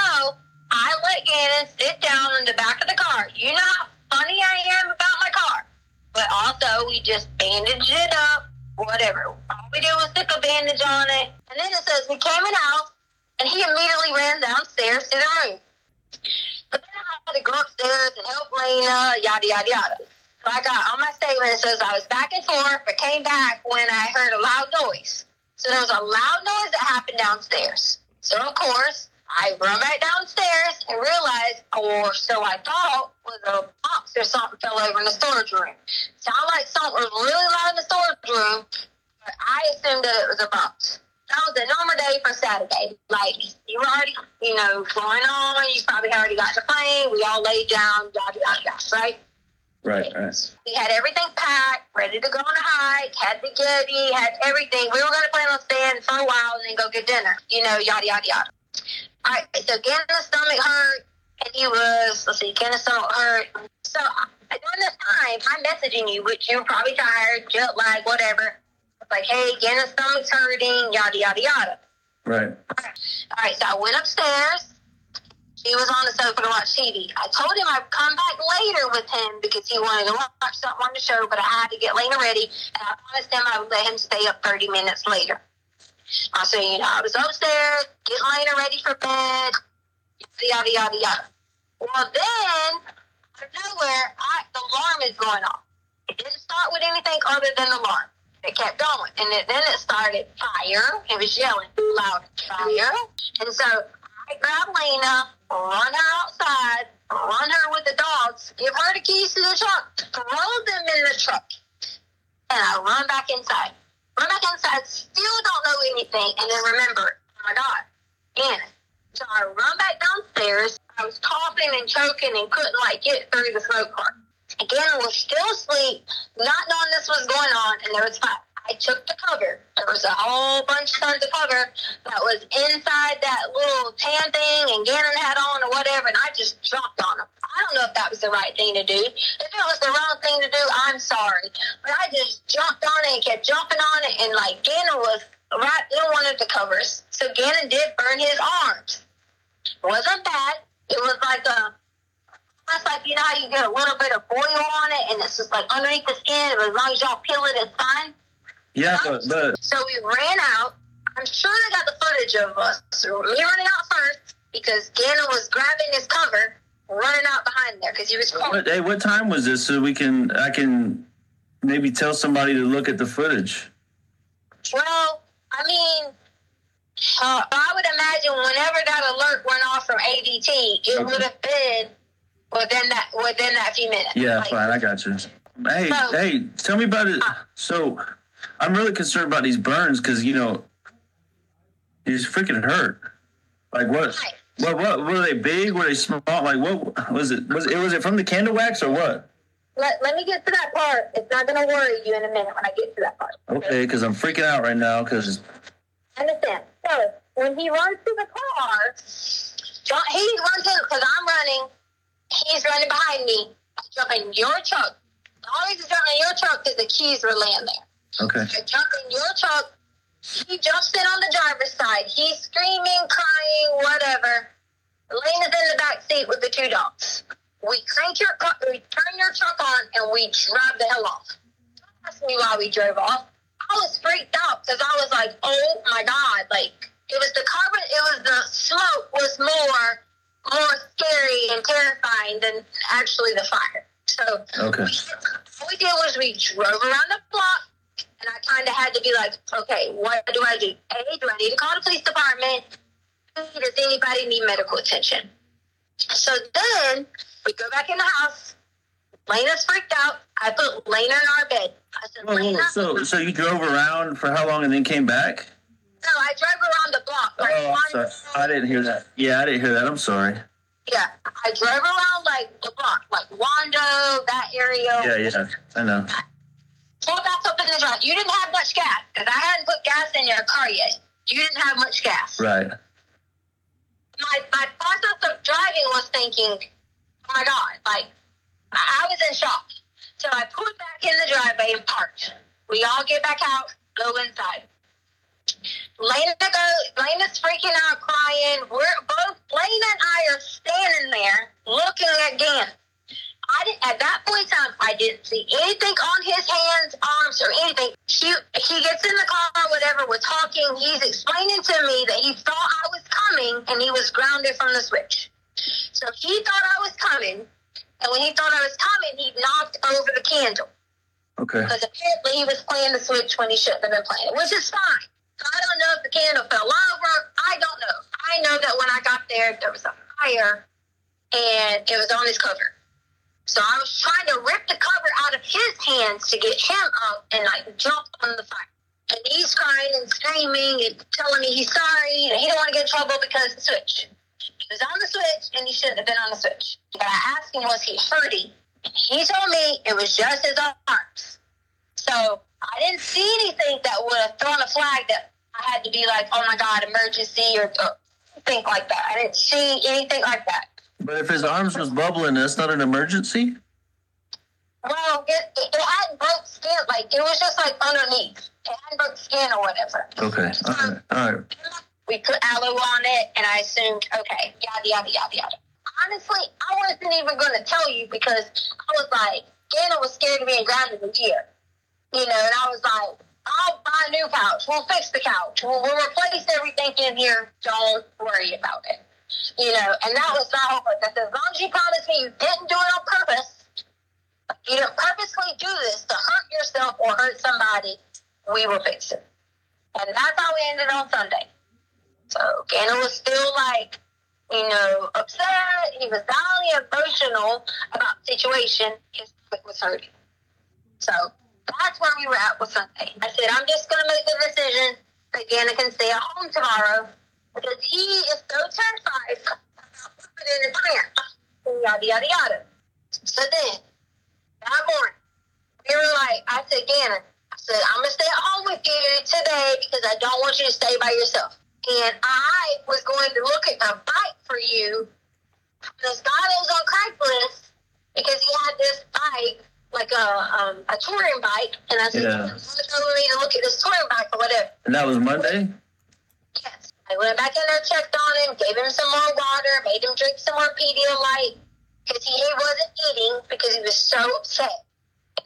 I sit down in the back of the car. You know how funny I am about my car. But also, we just bandaged it up, whatever. All we did was stick a bandage on it. And then it says we came in house, and he immediately ran downstairs to the room. But then I had to go upstairs and help Lena, yada, yada, yada. So I got on my statement, it says I was back and forth, but came back when I heard a loud noise. So there was a loud noise that happened downstairs. So of course, I run back downstairs and realized, or so I thought, was a box or something fell over in the storage room. Sounded like something was really loud in the storage room, but I assumed that it was a box. That was a normal day for Saturday. Like you were already, you know, going on. You probably already got the plane. We all laid down, yada yada yada, right? Right. Right. We had everything packed, ready to go on a hike, had the Getty, had everything. We were going to plan on staying for a while and then go get dinner, you know, yada, yada, yada. All right, so Gannon stomach hurt, and he was, let's see, Gannon's stomach hurt. So during this time, I'm messaging you, which you're probably tired, jet lag, whatever. It's like, hey, Gannon's stomach's hurting, yada, yada, yada. Right. All right, so I went upstairs. He was on the sofa to watch TV. I told him I'd come back later with him because he wanted to watch something on the show, but I had to get Lena ready, and I promised him I would let him stay up 30 minutes later. I said, you know, I was upstairs, get Lena ready for bed, yada, yada, yada. Well, then, out of nowhere, I, the alarm is going off. It didn't start with anything other than the alarm. It kept going. And it, then it started fire. It was yelling loud, fire. And so I grabbed Lena, run her outside, run her with the dogs, give her the keys to the truck, throw them in the truck. And I run back inside. Run back inside, still don't know anything. And then remember, oh my God, Gannon. So I run back downstairs. I was coughing and choking and couldn't like get through the smoke part. Again, was still asleep, not knowing this was going on, and there was five. I took the cover. There was a whole bunch of tons of cover that was inside that little tan thing, and Gannon had on or whatever, and I just jumped on him. I don't know if that was the right thing to do. If it was the wrong thing to do, I'm sorry. But I just jumped on it and kept jumping on it, and like Gannon was right in one of the covers. So Gannon did burn his arms. wasn't bad. It was like a, it's like you know how you get a little bit of oil on it, and it's just like underneath the skin. As long as y'all peel it, it's fine. Yeah, but, but So we ran out. I'm sure they got the footage of us So me running out first because Gannon was grabbing his cover, running out behind there because he was what, hey, what time was this so we can I can maybe tell somebody to look at the footage? Well, I mean, uh, I would imagine whenever that alert went off from ADT, it Okay. would have been within that within that few minutes. Yeah, Like, fine, I got you. Hey, So- hey, tell me about it. So, I'm really concerned about these burns because you know he's freaking hurt. Like what? What? What? Were they big? Were they small? Like what was it? Was it? Was it from the candle wax or what? Let, let me get to that part. It's not going to worry you in a minute when I get to that part. Okay, because I'm freaking out right now. Because Understand? So when he runs to the car, John, he runs in because I'm running. He's running behind me. I jump in your truck. I always jump in your truck because the keys were laying there. Okay, in your truck. He jumps in on the driver's side. He's screaming, crying, whatever. Elena's in the back seat with the two dogs. We crank your car, we turn your truck on, and we drive the hell off. Don't ask me why we drove off. I was freaked out because I was like, "Oh my god!" Like it was the carbon, it was the smoke was more, more scary and terrifying than actually the fire. So okay, all we did was we drove around the block, and I kind of had to be like, okay, what do I do? A, do I need to call the police department? B, does anybody need medical attention? So then we go back in the house. Lena's freaked out. I put Lena in our bed. I said, Lena. so so you drove around for how long and then came back? no, I drove around the block. Like, Oh, I'm sorry. I didn't hear that. Yeah, I didn't hear that. I'm sorry. Yeah, I drove around like the block, like Wando, that area. Yeah, yeah, I know. Pull back up in the drive. You didn't have much gas because I hadn't put gas in your car yet. You didn't have much gas. Right. My my process of driving was thinking, oh my god, like I I was in shock. So I pulled back in the driveway and parked. We all get back out, go inside. Lena go. Lena's freaking out, crying. We're both. Lena and I are standing there looking at Gann. I didn't, at that point in time, I didn't see anything on his hands, arms, or anything. He, he gets in the car, whatever, we're talking. He's explaining to me that he thought I was coming and he was grounded from the switch. So he thought I was coming, and when he thought I was coming, he knocked over the candle Okay. because apparently he was playing the switch when he shouldn't have been playing it, which is fine. I don't know if the candle fell over. I don't know. I know that when I got there, there was a fire, and it was on his cover. So I was trying to rip the cover out of his hands to get him up and like jump on the fire. And he's crying and screaming and telling me he's sorry and he don't want to get in trouble because the switch. He was on the switch and he shouldn't have been on the switch. But I asked him, was he hurting? He told me it was just his arms. So I didn't see anything that would have thrown a flag that I had to be like, oh my God, emergency or, or think like that. I didn't see anything like that. But if his arms was bubbling, that's not an emergency. Well, it, it, it hadn't broke skin. Like, it was just like underneath. It hadn't broke skin or whatever. Okay. All right. Um, all right. We put aloe on it, and I assumed, okay, yada, yada, yada, yada. Honestly, I wasn't even going to tell you because I was like, Gannon was scared of being grounded a year. You know, and I was like, I'll buy a new couch. We'll fix the couch. We'll, we'll replace everything in here. Don't worry about it. You know, and that was my whole. That as long as you promise me you didn't do it on purpose, you didn't purposely do this to hurt yourself or hurt somebody, we will fix it. And that's how we ended on Sunday. So Gannon was still like, you know, upset. He was only emotional about the situation, his stomach was hurting. So that's where we were at with Sunday. I said, I'm just going to make the decision that Gannon can stay at home tomorrow because he is so terrified about putting in his pants. Yada, yada, yada. So then, that morning, we were like, I said, Gannon, I said, I'm going to stay at home with you today because I don't want you to stay by yourself. And I was going to look at a bike for you. This guy was on Craigslist because he had this bike, like a um, a touring bike, and I said, Yeah. "You want me to look at this touring bike or whatever." And that was Monday? I went back in there, checked on him, gave him some more water, made him drink some more Pedialyte because he wasn't eating because he was so upset.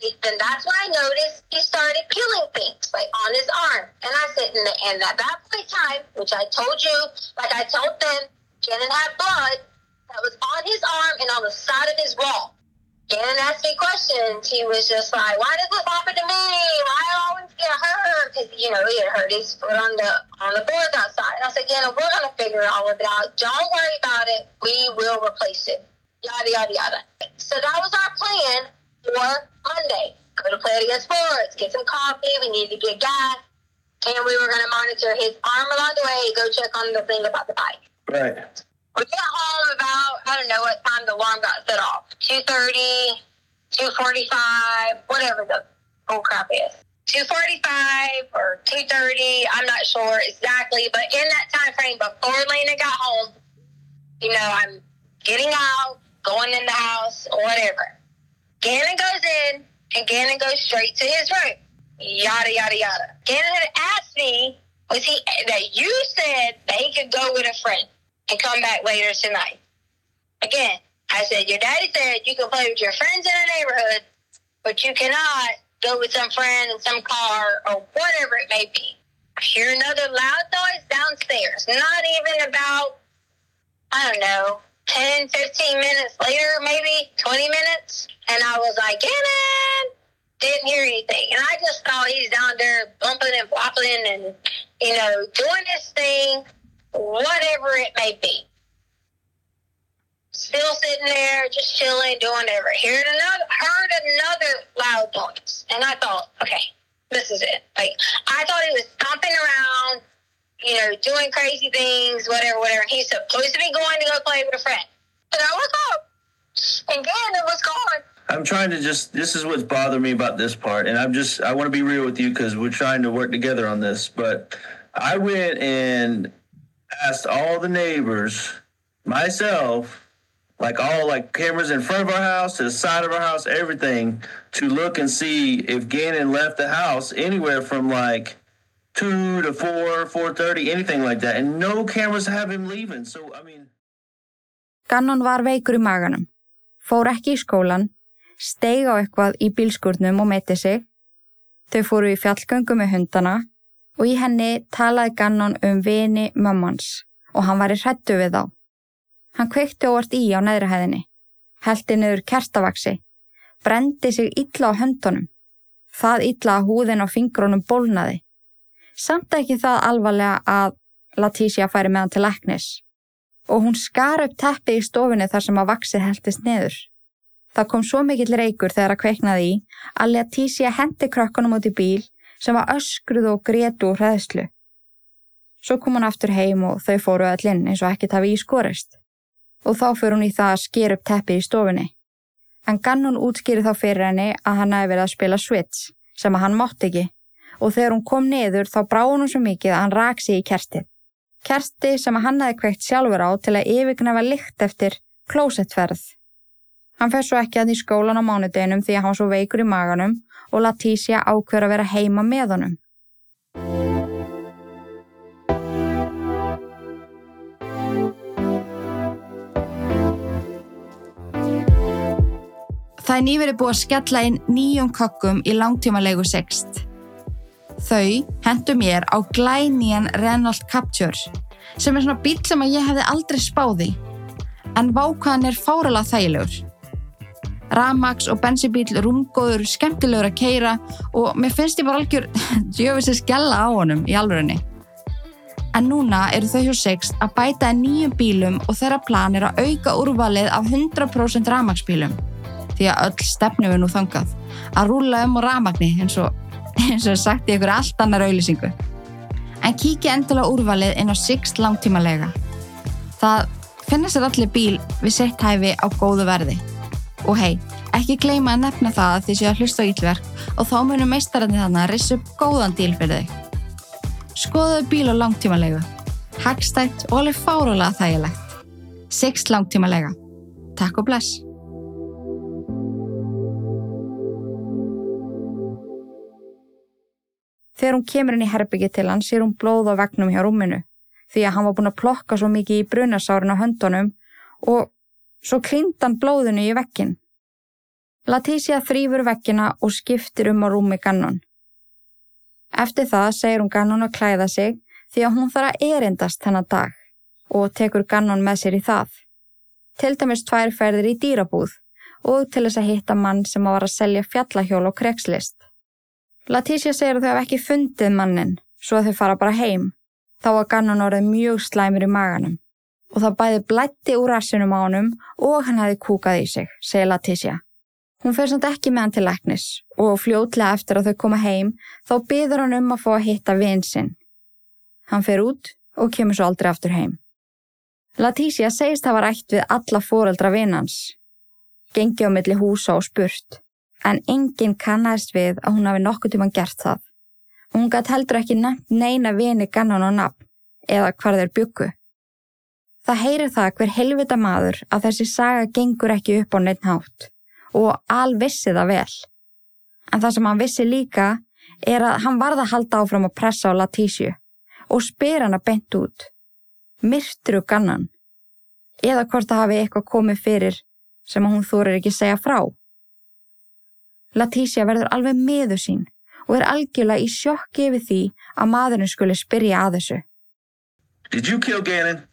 And that's when I noticed he started peeling things like on his arm, and I said, and at that point in time, which I told you, like I told them, Janet had blood that was on his arm and on the side of his wall. Gannon asked me questions. He was just like, "Why does this happen to me? Why I always get hurt?" Because you know he had hurt his foot on the on the boards outside. And I said, "Gannon, we're gonna figure all of it out. Don't worry about it. We will replace it." Yada yada yada. So that was our plan for Monday. Go to Play Against Sports, get some coffee. We needed to get gas, and we were gonna monitor his arm along the way. Go check on the thing about the bike. Right. We got home about, I don't know what time the alarm got set off. 2.30, 2.45, whatever the whole crap is. 2.45 or 2.30, I'm not sure exactly, but in that time frame before Lena got home, you know, I'm getting out, going in the house, or whatever. Gannon goes in, and Gannon goes straight to his room. Yada, yada, yada. Gannon had asked me, was he, that you said that he could go with a friend and come back later tonight. Again, I said, Your daddy said you can play with your friends in the neighborhood, but you cannot go with some friend in some car or whatever it may be. I hear another loud noise downstairs. Not even about, I don't know, 10, 15 minutes later, maybe 20 minutes. And I was like, Gannon! Didn't hear anything. And I just thought he's down there bumping and flopping and, you know, doing his thing whatever it may be. Still sitting there, just chilling, doing whatever. Heard another, heard another loud noise, and I thought, okay, this is it. Like I thought he was stomping around, you know, doing crazy things, whatever, whatever. He's supposed to be going to go play with a friend. And I look up, and Gannon was gone. I'm trying to just, this is what's bothering me about this part. And I'm just, I want to be real with you because we're trying to work together on this. But I went and asked all the neighbors, myself, like all like cameras in front of our house, to the side of our house, everything, to look and see if Gannon left the house anywhere from like two to four, four thirty, anything like that. And no cameras have him leaving. So I mean Gannon var veikur í maganum, fór ekki í skólan, steig á eitthvað í bílskurnum og meiti sig. Þau fóru í fjallgöngu með hundana og í henni talaði Gannon um vini mömmans og hann var í hrættu við þá. Hann kveikti óvart í á neðrihæðinni, heldi niður kertavaksi, brendi sig illa á höndunum, það illa að húðin á fingrunum bólnaði. Samt ekki það alvarlega að Leticia færi með hann til eknis og hún skar upp teppið í stofunni þar sem að vaksið heldist neður. Það kom svo mikill reykur þegar að kveiknaði í að Leticia hendi krökkunum út í bíl sem var öskruð og gretu úr hreðslu. Svo kom hún aftur heim og þau fóru öll inn eins og ekkert hafi í skorist. Og þá fyrir hún í það að sker upp teppið í stofunni. En Gannon útskýri þá fyrir henni að hann hefði verið að spila Switch sem að hann mátt ekki og þegar hún kom niður þá brá hún svo mikið að hann rak sig í kertið. Kerti sem að hann hefði kveikt sjálfur á til að yfirgnafa lykt eftir klósettferð. Hann fer svo ekki að í skólan á mánudeginum því að hann var svo veikur í maganum og Leticia ákveður að vera heima með honum. Það er nýverið búið að skella inn nýjum kökkum í langtímalegu sext. Þau hendu mér á glænýjan Renault Captur sem er svona bíl sem ég hefði aldrei spáði en vákvæðan er fáralega þægilegur. Ramax og bensibíl rúmgóður, skemmtilegur að keira og mér finnst ég bara algjör djöfis að skella á honum í alvörinni. En núna eru þau hjá Sixt að bæta nýjum bílum og þeirra plan er að auka úrvalið af 100% Ramax-bílum því að öll stefnum við nú þangað að rúla um á ramagni eins og, eins og sagt í einhverju allt annar auðlýsingu. En kíkja endilega úrvalið inn á Sixt langtímalega. Það finna sér allir bíl við sitt hæfi á góðu verði. Og hei, ekki gleyma að nefna það að þið séu að hlusta á Ílverk og þá munum meistarandi þannig að reysa upp góðan díl fyrir þau. Skoðuðu bíl og langtímalegu. Hagstætt og alveg fárulega þægilegt. Six langtímalega. Takk og bless. Þegar hún kemur inn í herbyggið til hann sér hún blóð á vegnum hjá rúminu því að hann var búin að plokka svo mikið í brunasárin á höndunum og svo klínt hann blóðinu í vekkin. Leticia þrýfur vekkina og skiptir um á rúmi Gannon. Eftir það segir hún Gannon að klæða sig því að hún þarf að erindast þennan dag og tekur Gannon með sér í það. Til dæmis tvær ferðir í dýrabúð og til þess að hitta mann sem var að selja fjallahjól og krekslist. Leticia segir að þau hef ekki fundið mannin svo að þau fara bara heim. Þá var Gannon orðið mjög slæmur í maganum og það bæði blætti úr rassinum á honum og hann hefði kúkað í sig, segir Leticia. Hún fer samt ekki með hann til læknis og fljótlega eftir að þau koma heim þá byður hann um að fá að hitta vinsinn. Hann fer út og kemur svo aldrei aftur heim. Leticia segist það var ætt við alla fóreldra vinans. Gengi á milli húsa og spurt, en enginn kannast við að hún hafi nokkuð tíman gert það. Hún gætt heldur ekki nefnt neina vini gannan og nafn eða hvar þeir byggu. Það heyrir það hver helvita maður að þessi saga gengur ekki upp á neitt hátt og al vissi það vel. En það sem hann vissi líka er að hann varða að halda áfram að pressa á Latísju og spyr hann að bent út. Myrtru gannan. Eða hvort það hafi eitthvað komið fyrir sem hún þórir ekki segja frá. Latísja verður alveg meðu sín og er algjörlega í sjokki yfir því að maðurinn skuli spyrja að þessu. Did you kill Gannon?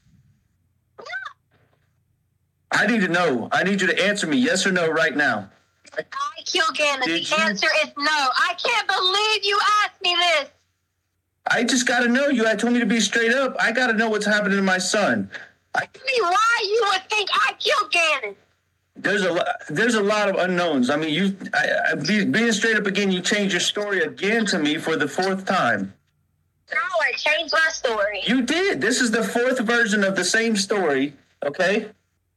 I need to know. I need you to answer me yes or no right now. I killed Gannon. Did the you? answer is no. I can't believe you asked me this. I just got to know. You I told me to be straight up. I got to know what's happening to my son. I, Tell me why you would think I killed Gannon. there's a lo- there's a lot of unknowns. I mean, you I, I, be, being straight up again. You changed your story again to me for the fourth time. No, I changed my story. You did. This is the fourth version of the same story. Okay.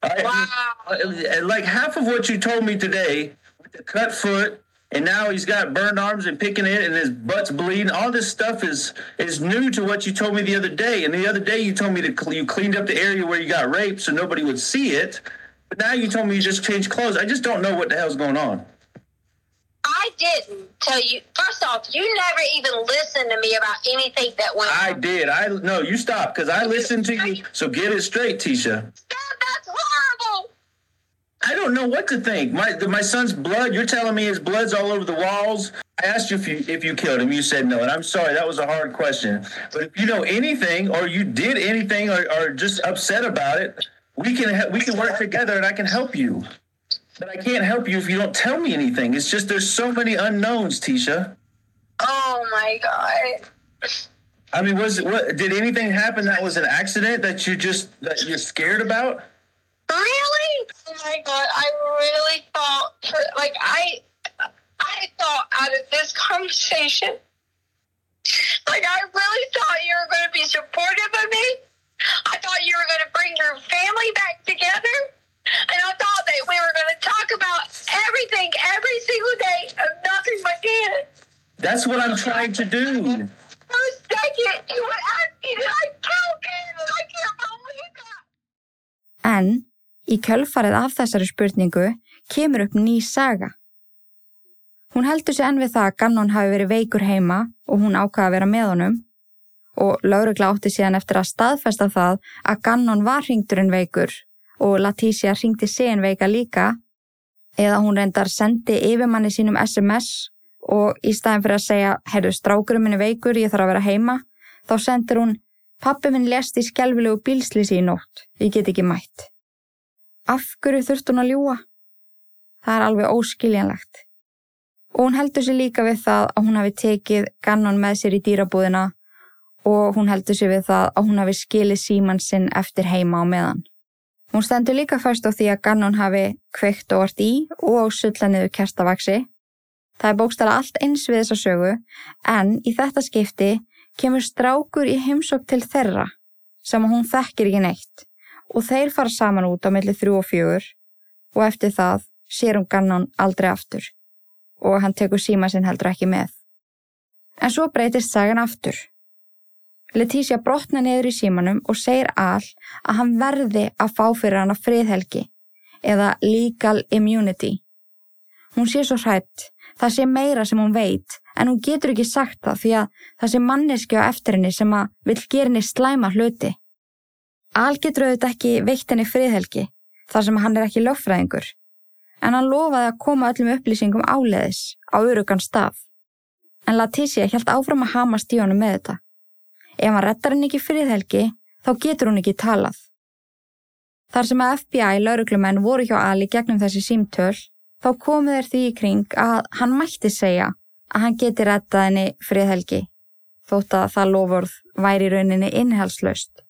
I- Wow. uh, like half of what you told me today with the cut foot and now he's got burned arms and picking it and his butt's bleeding all this stuff is is new to what you told me the other day. And the other day you told me to cl- you cleaned up the area where you got raped so nobody would see it. But now you told me you just changed clothes. I just don't know what the hell's going on. I didn't tell you. First off, you never even listened to me about anything that went i on. did. I no you stop because i listened to you. so get it straight tisha. That's horrible. I don't know what to think. My my son's blood. You're telling me his blood's all over the walls. I asked you if you if you killed him. You said no, and I'm sorry. That was a hard question. But if you know anything, or you did anything, or, or just upset about it, we can we can work together, and I can help you. But I can't help you if you don't tell me anything. It's just there's so many unknowns, Tisha. Oh my god. I mean, was what did anything happen that was an accident that you just that you're scared about? Really? Oh my god, I really thought like I I thought out of this conversation like I really thought you were gonna be supportive of me. I thought you were gonna bring your family back together. And I thought that we were gonna talk about everything every single day of nothing but Gannon. That's what I'm trying to do. For í kjölfarið af þessari spurningu kemur upp ný saga. Hún heldur sig enn við það að Gannon hafi verið veikur heima og hún ákvaða að vera með honum og laurugla átti síðan eftir að staðfesta það að Gannon var hringturinn veikur og Leticia hringti síðan veika líka eða hún reyndar sendi yfirmanni sínum SMS og í staðin fyrir að segja herru strákurum minni veikur, ég þarf að vera heima þá sendir hún pappi minn lest í skelvilegu bílslýsi í nótt, ég get ekki mætt. Af hverju þurft hún að ljúa? Það er alveg óskiljanlegt. Og hún heldur sér líka við það að hún hafi tekið gannon með sér í dýrabúðina og hún heldur sér við það að hún hafi skilið síman sinn eftir heima á meðan. Hún stendur líka fast á því að gannon hafi kveikt og vart í og sulla niður kerstavaksi. Það er bókstala allt eins við þessa sögu en í þetta skipti kemur strákur í heimsók til þeirra sem hún þekkir ekki neitt og þeir fara saman út á milli þrjú og fjögur og eftir það sér hún gannan aldrei aftur og hann tekur síma sinn heldur ekki með. En svo breytist sagan aftur. Leticia brotna niður í símanum og segir all að hann verði að fá fyrir hana friðhelgi eða legal immunity. Hún sé svo hrætt, það sé meira sem hún veit en hún getur ekki sagt það því að það sé manneski á eftir henni sem að vill gera henni slæma hluti. Al getur auðvitað ekki veitt henni friðhelgi þar sem hann er ekki lögfræðingur en hann lofaði að koma öllum upplýsingum áleiðis á örugan stað. En Leticia held áfram að hamast í honum með þetta. Ef hann rettar henni ekki friðhelgi þá getur hún ekki talað. Þar sem að FBI lauruglumenn voru hjá Ali gegnum þessi símtöl þá komu þeir því í kring að hann mætti segja að hann geti rettað henni friðhelgi þótt að það lofurð væri rauninni innhalslaust.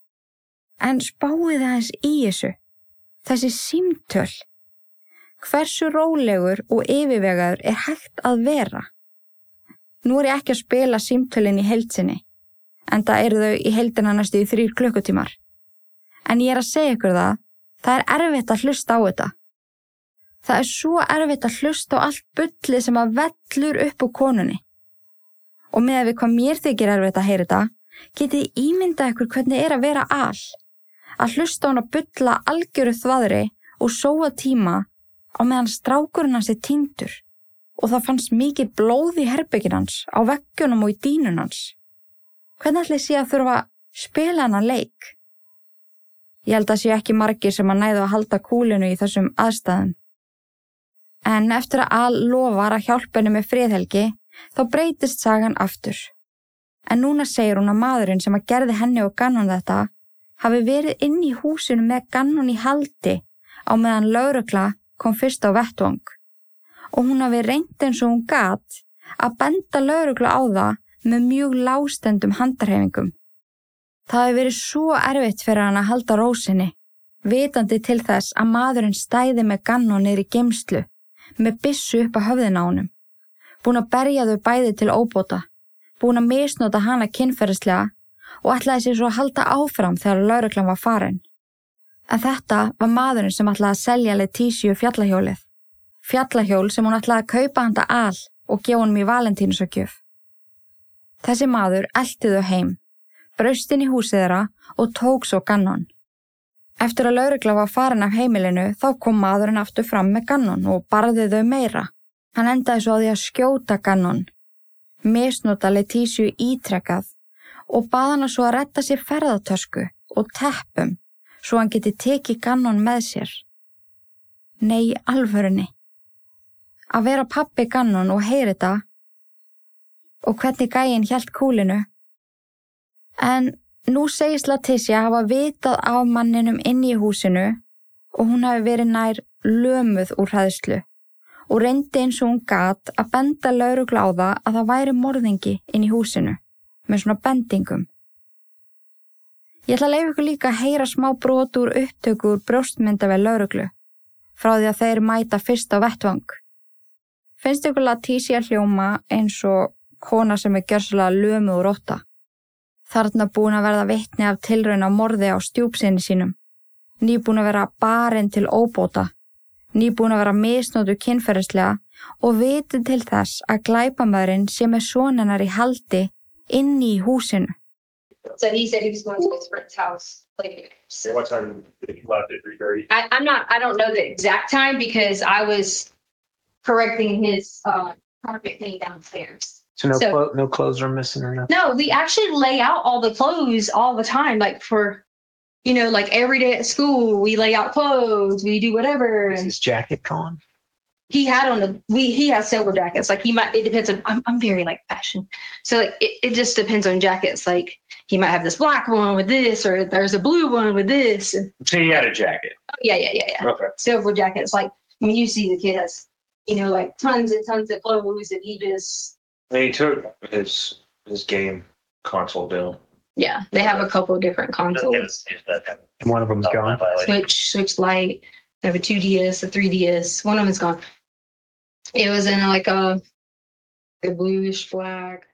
En spáið aðeins í þessu, þessi símtöl. Hversu rólegur og yfirvegaður er hægt að vera? Nú er ég ekki að spila símtölinn í heilsinni, en það eru þau í heildina næstu í þrýr klukkutímar. En ég er að segja ykkur það, það er erfitt að hlusta á þetta. Það er svo erfitt að hlusta á allt bullið sem að vellur upp úr konunni. Og með að við hvað mér þykir erfitt að heyra þetta, getið ímyndað ykkur hvernig er að vera all. Að hlusta hann að bulla algjöru þvaðri og sóa tíma á meðan strákurinn hans er týndur. Og það fannst mikið blóð í herbyggin hans, á veggjunum og í dínun hans. Hvernig ætli sé að þurfa að spila hann að leik? Ég held að sé ekki margir sem að næðu að halda kúlinu í þessum aðstæðum. En eftir að Al lofar að hjálpa henni með friðhelgi, þá breytist sagan aftur. En núna segir hún að maðurinn sem að gerði henni og gannan þetta hafi verið inn í húsinu með gannan í haldi á meðan laurugla kom fyrst á vettvang. Og hún hafi reynd eins og hún gat að benda laurugla á það með mjög lástendum handarhefingum. Það hefði verið svo erfitt fyrir hann að halda rósinni, vitandi til þess að maðurinn stæði með gannan neyri gemslu með bissu upp að höfðin á honum. Búin að berja þau bæði til óbóta, búin að misnota hana kynferðislega og ætlaði sér svo að halda áfram þegar lauruglan var farin. En þetta var maðurinn sem ætlaði að selja Letísju fjallahjólið. Fjallahjól sem hún ætlaði að kaupa handa al og gefa honum í valentínusökjöf. Þessi maður eldi þau heim, braustinn í húsið þeirra og tók svo gannon. Eftir að laurugla var farin af heimilinu þá kom maðurinn aftur fram með gannon og barði þau meira. Hann endaði svo á því að skjóta gannon, misnota Letísju ítrekkað og bað hann svo að retta sér ferðartösku og teppum svo hann geti tekið gannon með sér. Nei, alvörunni. Að vera pappi gannon og heyri þetta og hvernig gæinn hjælt kúlinu. En Nú segist Leticia hafa vitað af manninum inn í húsinu og hún hafi verið nær lömuð úr hæðslu og reyndi eins og hún gat að benda laurugla á það að það væri morðingi inn í húsinu með svona bendingum. Ég ætla að leiða ykkur líka að heyra smá brotur upptökur brjóstmynda við lauruglu frá því að þeir mæta fyrst á vettvang. Finnst ykkur Leticia hljóma eins og kona sem er gjörsulega lömuð úr óta? þarna búin að verða vittni af tilraun á morði á stjúpsinni sínum, nýbúin að vera barinn til óbóta, nýbúin að vera misnótu kynferðislega og viti til þess að glæpamæðurinn sé með sonenar í haldi inn í húsinu. So he said he was going to his friend's house later. So What time did he left at three thirty? I, I'm not, I don't know the exact time because I was correcting his, uh, carpet thing downstairs. So no, So- clo- no clothes are missing or nothing. No, we actually lay out all the clothes all the time, like for, you know, like every day at school, we lay out clothes, we do whatever. Is And his jacket gone? He had on the, we, he has several jackets. Like he might, it depends on, I'm, I'm very like fashion. So like, it, it just depends on jackets. Like he might have this black one with this, or there's a blue one with this. So he had a jacket. oh, yeah, yeah, yeah, yeah. Okay. Several jackets. Like, I mean, you see the kid has, you know, like tons and tons of clothes and he just, And he took his his game console down. yeah, they have a couple of different consoles. And one of them's gone. Switch, Switch light They have a 2DS, a 3DS. One of them's gone. It was in like a, a bluish black.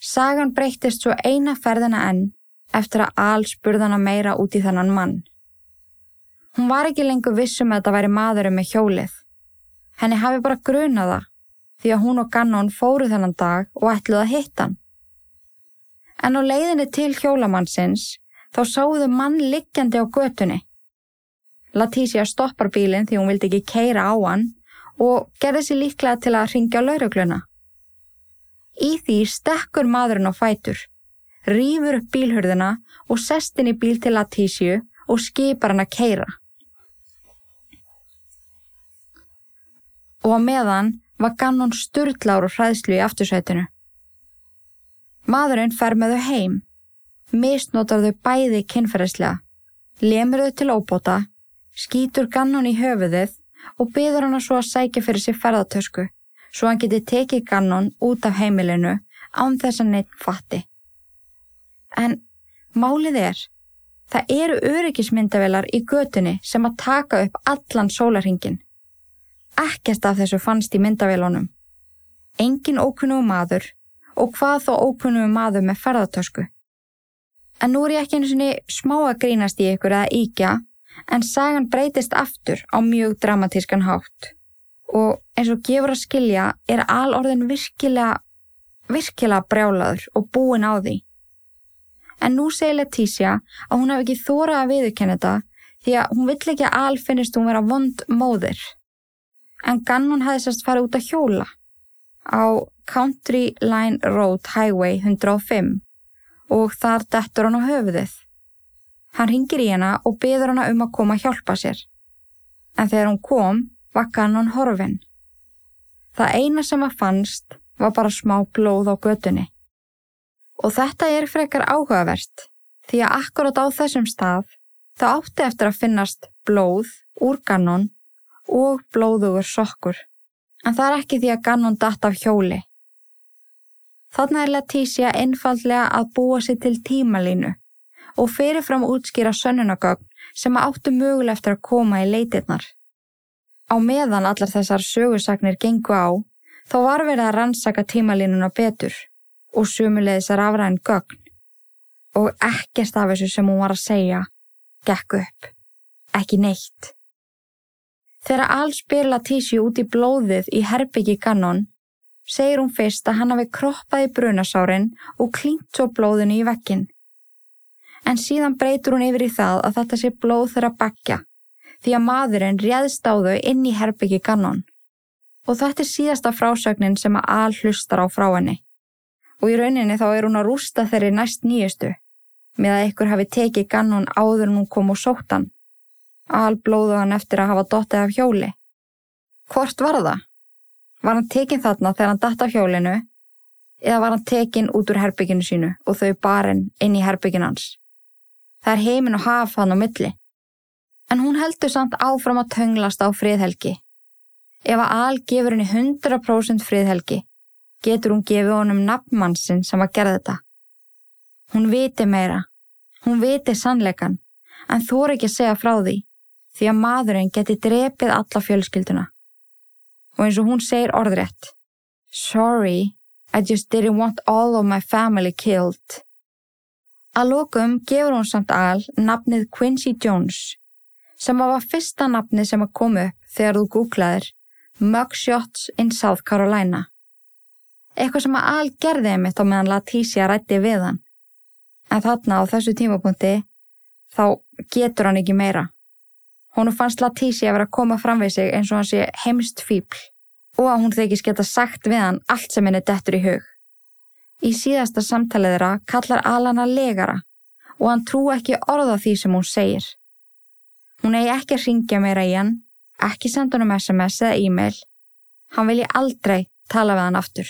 Sagan breyttist svo eina ferðina enn eftir að Al spurðana meira út í þennan mann. Hún var ekki lengur vissum að þetta væri maðurinn með hjólið. Henni hafi bara grunað það því að hún og Gannon fóru þennan dag og ætluð að hitta hann. En á leiðinni til hjólamannsins þá sáðu mann liggjandi á götunni. Leticia stoppar bílinn því hún vildi ekki keira á hann og gerði sér líklega til að ringja laurugluna. Í því stekkur maðurinn á fætur, rýfur upp bílhörðina og sest inn í bíl til Latísju og skipar hann að keira. Og á meðan var Gannon sturdlár og hræðslu í aftursætinu. Maðurinn fer með þau heim, misnotar þau bæði kynferðislega, lemur þau til óbóta, skýtur Gannon í höfuðið og byður hann að svo að sækja fyrir sér ferðartösku svo hann geti tekið Gannon út af heimilinu án þess að neitt fatti. En málið er, það eru öryggismyndavelar í götunni sem að taka upp allan sólarhingin. Ekkert af þessu fannst í myndavélunum. Engin ókunnu maður og hvað þó ókunnu maður með ferðartösku. En nú er ég ekki einu svoni smá að grínast í ykkur eða íkja en sagan breytist aftur á mjög dramatískan hátt og eins og gefur að skilja er alorðin virkilega, virkilega brjálaður og búin á því. En nú segir Letícia að hún hef ekki þórað að viðurkenna þetta því að hún vill ekki að al finnist hún vera vond móðir. En Gannon hefði sérst farið út að hjóla á Country Line Road Highway 105 og þar dettur hann á höfuðið. Hann ringir í hana og beður hana um að koma að hjálpa sér. En þegar hún kom var Gannon horfin. Það eina sem að fannst var bara smá blóð á götunni. Og þetta er frekar áhugavert því að akkurat á þessum stað það átti eftir að finnast blóð úr Gannon og blóðugur sokkur. En það er ekki því að Gannon datt af hjóli. Þannig er Letícia einfallega að búa sér til tímalínu og fyrirfram útskýra sönnunagögn sem áttu möguleg eftir að koma í leitirnar. Á meðan allar þessar sögursagnir gengu á, þá var verið að rannsaka tímalínuna betur og sumulegðis að rafræðin gögn. Og ekkert af þessu sem hún var að segja, gekk upp. Ekki neitt. Þegar alls byrla tísi út í blóðið í herbyggi gannon, segir hún fyrst að hann hafi kroppað í brunasárin og klínt svo blóðinu í vekkin. En síðan breytur hún yfir í það að þetta sé blóð þeirra bakja því að maðurinn réðst á þau inn í herbyggi gannon. Og þetta er síðasta frásögnin sem að al hlustar á frá henni. Og í rauninni þá er hún að rústa þeirri næst nýjustu, með að ykkur hafi tekið gannon áður en hún kom og sótt hann. Al blóðu hann eftir að hafa dottið af hjóli. Hvort var það? Var hann tekinn þarna þegar hann datt af hjólinu eða var hann tekinn út úr herbygginu sínu og þau barinn inn í herbyggin hans? Það er heimin og haf hann á milli en hún heldur samt áfram að tönglast á friðhelgi. Ef að Al gefur henni 100% friðhelgi, getur hún gefið honum nafnmannsinn sem að gera þetta. Hún viti meira, hún viti sannleikan, en þú er ekki að segja frá því, því að maðurinn geti drepið alla fjölskylduna. Og eins og hún segir orðrétt, Sorry, I just didn't want all of my family killed. Að lókum gefur hún samt Al nafnið Quincy Jones sem var fyrsta nafni sem að komu þegar þú googlaðir Mugshots in South Carolina. Eitthvað sem að all gerði einmitt á meðan Latícia rætti við hann. En þarna á þessu tímapunkti þá getur hann ekki meira. Hún fannst Latícia að vera að koma fram við sig eins og hann sé heimst fíbl og að hún þykist geta sagt við hann allt sem henni dettur í hug. Í síðasta samtalið þeirra kallar Alana legara og hann trú ekki orða því sem hún segir. Hún eigi ekki að ringja meira í hann, ekki senda hann um SMS eða e-mail. Hann vilji aldrei tala við hann aftur.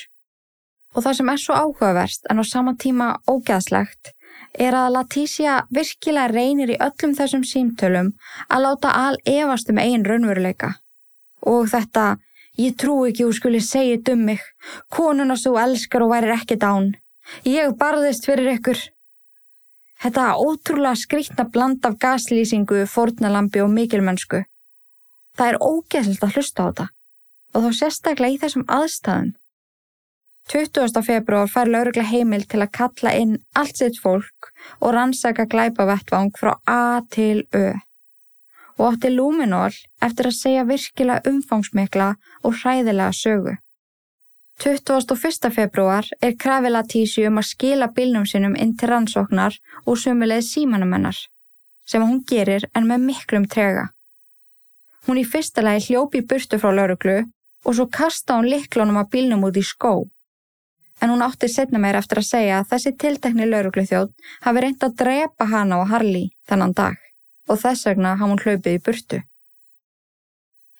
Og það sem er svo áhugaverst en á sama tíma ógæðslegt er að Latícia virkilega reynir í öllum þessum símtölum að láta al efast um einn raunveruleika. Og þetta, ég trú ekki úr skuli segja um mig, konuna svo elskar og væri ekki dán. Ég barðist fyrir ykkur. Þetta ótrúlega skrítna bland af gaslýsingu, fornalambi og mikilmennsku. Það er ógeðsalt að hlusta á þetta og þá sérstaklega í þessum aðstæðum. 20. februar fær laurugla heimil til að kalla inn allt sitt fólk og rannsaka glæpavettvang frá A til Ö. Og átti Luminol eftir að segja virkilega umfangsmikla og hræðilega sögu. 21. februar er krafið Latísi um að skila bilnum sinum inn til rannsóknar og sumulegð símanumennar, sem hún gerir en með miklum trega. Hún í fyrsta lagi hljópi burtu frá lauruglu og svo kasta hún liklunum að bilnum út í skó. en hún átti setna meir eftir að segja að þessi tiltekni lauruglu þjótt hafi reynd að drepa hana og Harley þennan dag og þess vegna hafði hún hlaupið í burtu.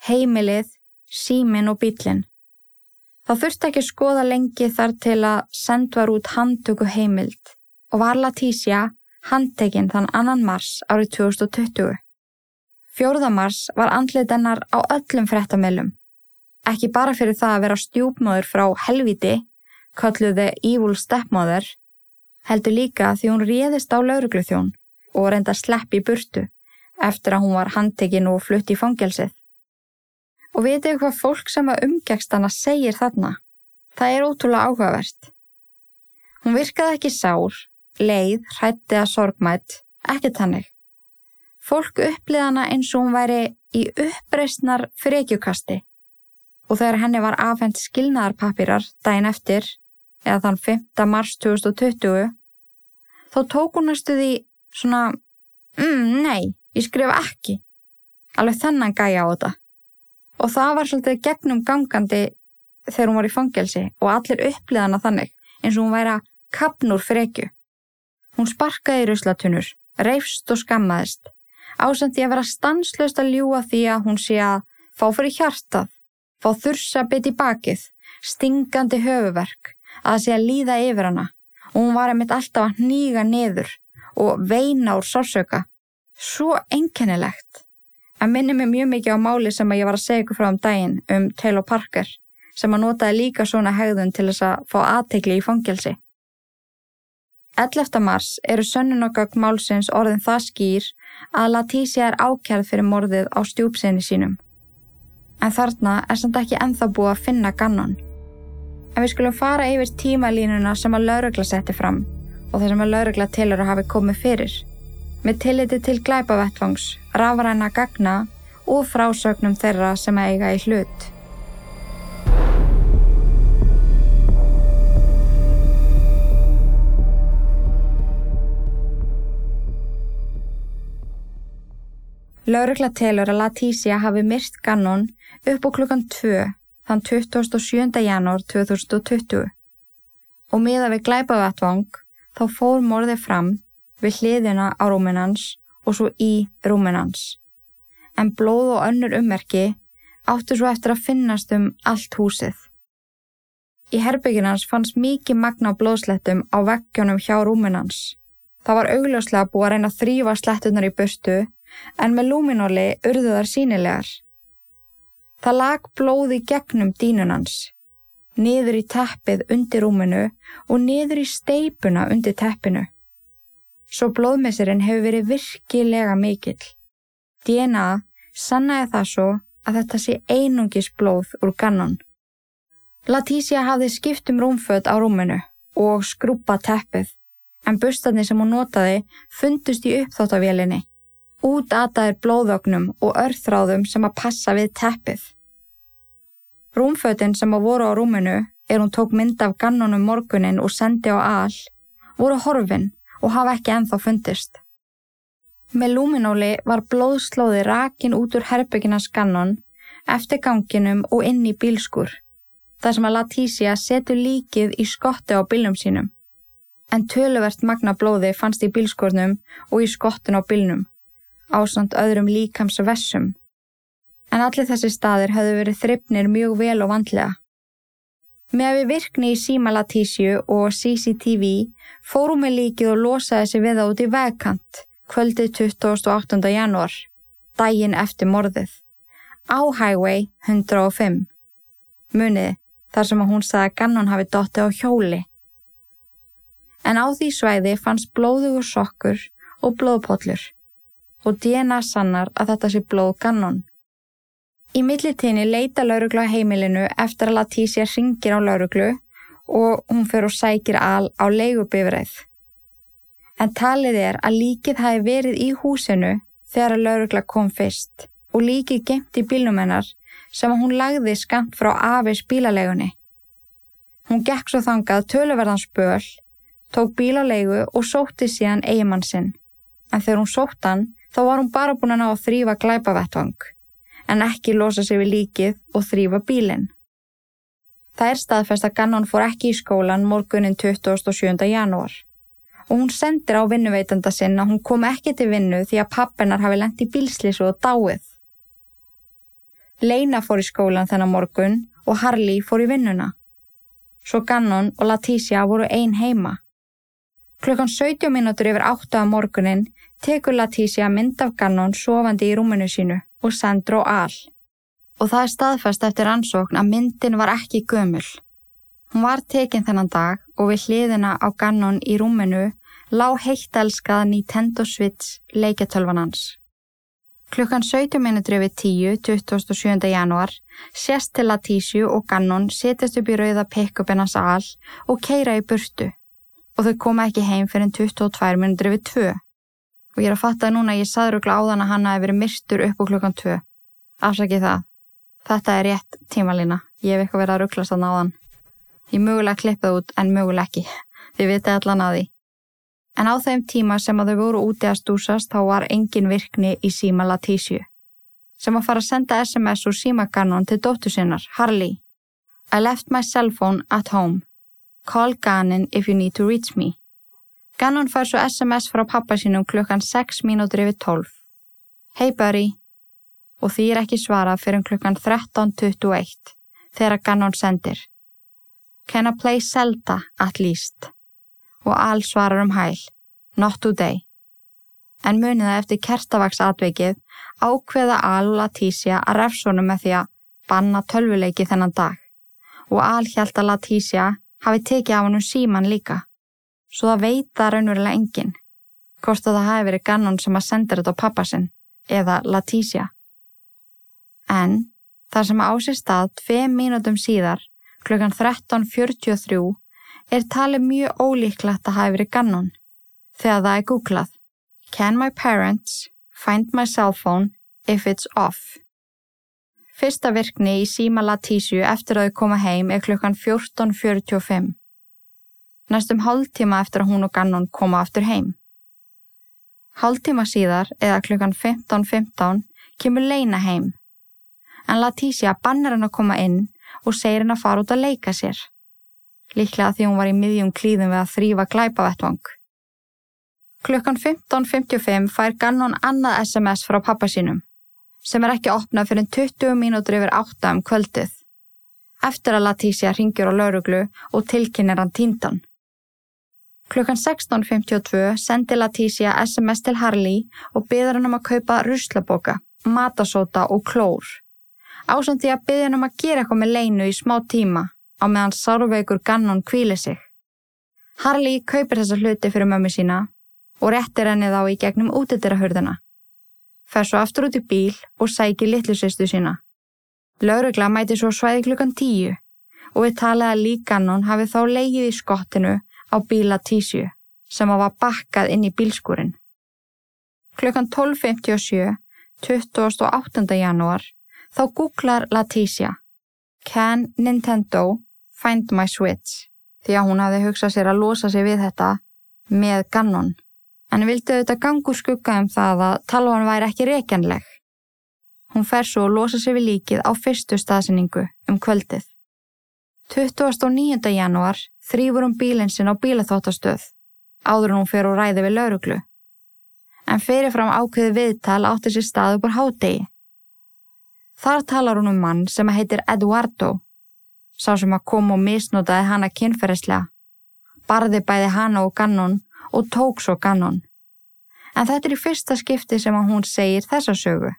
Heimilið, símin og bílinn. Það þurfti ekki skoða lengi þar til að send var út handtöku heimild og var Latícia handtekinn þann annan mars árið 2020. Fjórðamars var andlit hennar á öllum frettamilum. Ekki bara fyrir það að vera stjúpmóður frá helviti, kalluði Evil Stepmother, heldur líka því hún réðist á laurugluþjón og reynda að sleppi í burtu eftir að hún var handtekinn og flutt í fangelsið. Og vitið hvað fólk sem að umgækst hana segir þarna? Það er ótrúlega áhugavert. Hún virkaði ekki sár, leið, hrætti að sorgmætt, ekki tannig. Fólk upplið hana eins og hún væri í uppreysnar frekjukasti og þegar henni var afhengt skilnaðarpapirar daginn eftir, eða þann 5. mars 2020, þá tók hún næstu því svona, mm, nei, ég skrifa ekki. Alveg þennan gæja á þetta. Og það var svolítið gegnum gangandi þegar hún var í fangelsi og allir uppliðana þannig eins og hún væri að kapnur frekju. Hún sparkaði ruslatunur, reyfst og skammaðist, ásand því að vera stanslöst að ljúa því að hún sé að fá fyrir hjartað fá þursa bit í bakið, stingandi höfuverk, að það sé að líða yfir hana og hún var einmitt alltaf að nýga niður og veina úr sársöka. Svo einkennilegt. Það minnir mig mjög mikið á máli sem ég var að segja ykkur frá um daginn um Taylor Parker sem að notaði líka svona hegðun til þess að fá aðtegli í fangelsi. 11. mars eru sönnunogögg málsins orðin það skýr að Latícia er ákjærð fyrir morðið á stjúpsinni sínum en þarna er samt ekki enþá búið að finna gannon. En við skulum fara yfir tímalínuna sem að laurugla setti fram og það sem að laurugla tilur að hafi komið fyrir. Með tilliti til glæpavettfangs, rafræna gagna og frásögnum þeirra sem eiga í hlut. Laurugla telur að Latícia hafi myrst gannon upp á klukkan 2 þann 27. janúar 2020 og miða við glæpavættvang þá fór morðið fram við hliðina á rúminans og svo í rúminans. En blóð og önnur ummerki áttu svo eftir að finnast um allt húsið. Í herbygginans fannst mikið magna blóðslettum á vekkjónum hjá rúminans. Það var augljóslega búið að reyna að þrýfa slettunar í burstu en með lúminóli urðu þar sínilegar. Það lag blóði gegnum dínunans, niður í teppið undir rúminu og niður í steipuna undir teppinu. Svo blóðmessirinn hefur verið virkilega mikill. DNA sannaði það svo að þetta sé einungis blóð úr gannon. Latícia hafði skipt um rúmfödd á rúminu og skrúpa teppið, en bustarnir sem hún notaði fundust í uppþáttavélinni útataðir blóðögnum og örþráðum sem að passa við teppið. Rúmfötin sem að voru á rúminu, er hún tók mynd af gannunum morgunin og sendi á all, voru horfin og hafa ekki enþá fundist. Með lúminóli var blóðslóði rakin út úr herbygginas gannon, eftir ganginum og inn í bílskur, þar sem að Latícia setur líkið í skotti á bílnum sínum. En töluvert magna blóði fannst í bílskurnum og í skottin á bílnum ásand öðrum líkamsvessum. En allir þessi staðir hafðu verið þryfnir mjög vel og vandlega. Með við virkni í símalatísju og CCTV fórum við líkið og losaði sig við það út í vegkant kvöldið 28. janúar, daginn eftir morðið, á Highway 105. Munið þar sem hún sagði að Gannon hafi dotti á hjóli. En á því svæði fannst blóðugur sokkur og blóðpollur og DNA sannar að þetta sé blóð gannon. Í millitíni leita lauruglu á heimilinu eftir að Latícia ringir á lauruglu og hún fyrir og sækir al á leigubifræð. En talið er að líkið hafi verið í húsinu þegar að laurugla kom fyrst og líkið gemt í bílnum hennar sem hún lagði skamt frá Avis bílalegunni. Hún gekk svo þangað töluverðan spöl, tók bílalegu og sótti síðan eigimann sinn. En þegar hún sótt hann þá var hún bara búin að ná að þrýfa glæpavettvang, en ekki losa sig við líkið og þrýfa bílinn. Það er staðfest að Gannon fór ekki í skólan morgunin 27. janúar og hún sendir á vinnuveitanda sinn að hún kom ekki til vinnu því að pappennar hafi lendt í bílslísu og dáið. Leina fór í skólan þennan morgun og Harley fór í vinnuna. Svo Gannon og Leticia voru ein heima. Klukkan 17 mínútur yfir 8 á morgunin tekur Leticia mynd af Gannon sofandi í rúminu sínu og sendur á all. Og það er staðfest eftir ansókn að myndin var ekki gömul. Hún var tekinn þennan dag og við hliðina á Gannon í rúminu lág heitt elskað Nintendo Switch leikjatölvan hans. Klukkan 17 minutri við 10, 27. januar, sést til að Tísju og Gannon setjast upp í rauða pick-upin hans all og keira í burtu og þau koma ekki heim fyrir 22 minutri við 2. Og ég er að fatta núna að ég saðrugla á þann að hann hafi verið myrstur upp á klukkan 2. Afsakið það. Þetta er rétt tímalína. Ég hef eitthvað verið að rugglast að náðan. Ég mögulega klippið út en mögulega ekki. Þið vitið allan að því. En á þeim tíma sem að þau voru úti að stúsast þá var engin virkni í síma Latísju. Sem að fara að senda SMS úr símagannon til dóttu sinnar, Harley. I left my cell phone at home. Call Gannon if you need to reach me. Gannon fær svo SMS frá pappa sínum klukkan 6 mínútur yfir 12. Hey buddy. Og því er ekki svarað fyrir klukkan 13.21 þegar Gannon sendir. Can I play Zelda at least? og Al svarar um hæl, not today. En munið það eftir kertavaksatveikið ákveða Al og Latícia að refsónum með því að banna tölvuleiki þennan dag og Al hjælt að Latícia hafi tekið af hann um síman líka. Svo það veit það raunverulega enginn, hvort að það hafi verið Gannon sem að senda þetta á pappasinn eða Latícia. En þar sem ásist stað tveim mínutum síðar klukkan 13.43 er talið mjög ólíklegt að hafi verið gannon þegar það er googlað Can my parents find my cell phone if it's off? Fyrsta virkni í síma Latísju eftir að þau koma heim er klukkan 14.45. Næstum hálftíma eftir að hún og gannon koma aftur heim. Hálftíma síðar eða klukkan 15.15 .15, kemur Leina heim. En Latísja bannir hann að koma inn og segir hann að fara út að leika sér líklega því hún var í miðjum klíðum við að þrýfa glæpavettvang. Klukkan 15.55 fær Gannon annað SMS frá pappa sínum, sem er ekki opnað fyrir 20 mínútur yfir 8 um kvöldið. Eftir að Latícia ringjur á lauruglu og tilkynir hann tíndan. Klukkan 16.52 sendi Latícia SMS til Harley og byður hann um að kaupa ruslaboka, matasóta og klór. Ásand því að byður hann um að gera eitthvað með leinu í smá tíma á meðan sárveikur Gannon kvíli sig. Harley kaupir þessa hluti fyrir mömmu sína og réttir henni þá í gegnum útidyrahörðuna. Fer svo aftur út í bíl og sækir litlusistu sína. Laurugla mæti svo svæði klukkan tíu og við talaði að lík Gannon hafi þá leigið í skottinu á bíla tísju sem hafa bakkað inn í bílskúrin. Klukkan 12.57, 28. janúar, þá googlar Leticia Can Nintendo Find My Switch því að hún hafði hugsað sér að losa sig við þetta með gannon. En vildi auðvitað gangu skugga um það að talvan væri ekki reykjanleg. Hún fer svo að losa sig við líkið á fyrstu staðsynningu um kvöldið. 29. januar þrýfur hún bílinn sinn á bílaþóttastöð áður hún fer og ræði við lauruglu. En fyrirfram ákveði viðtal átti sér stað upp á hádegi. Þar talar hún um mann sem heitir Eduardo sá sem að kom og misnotaði hana kynferðislega, barði bæði hana og Gannon og tók svo Gannon. En þetta er í fyrsta skipti sem að hún segir þessa sögu.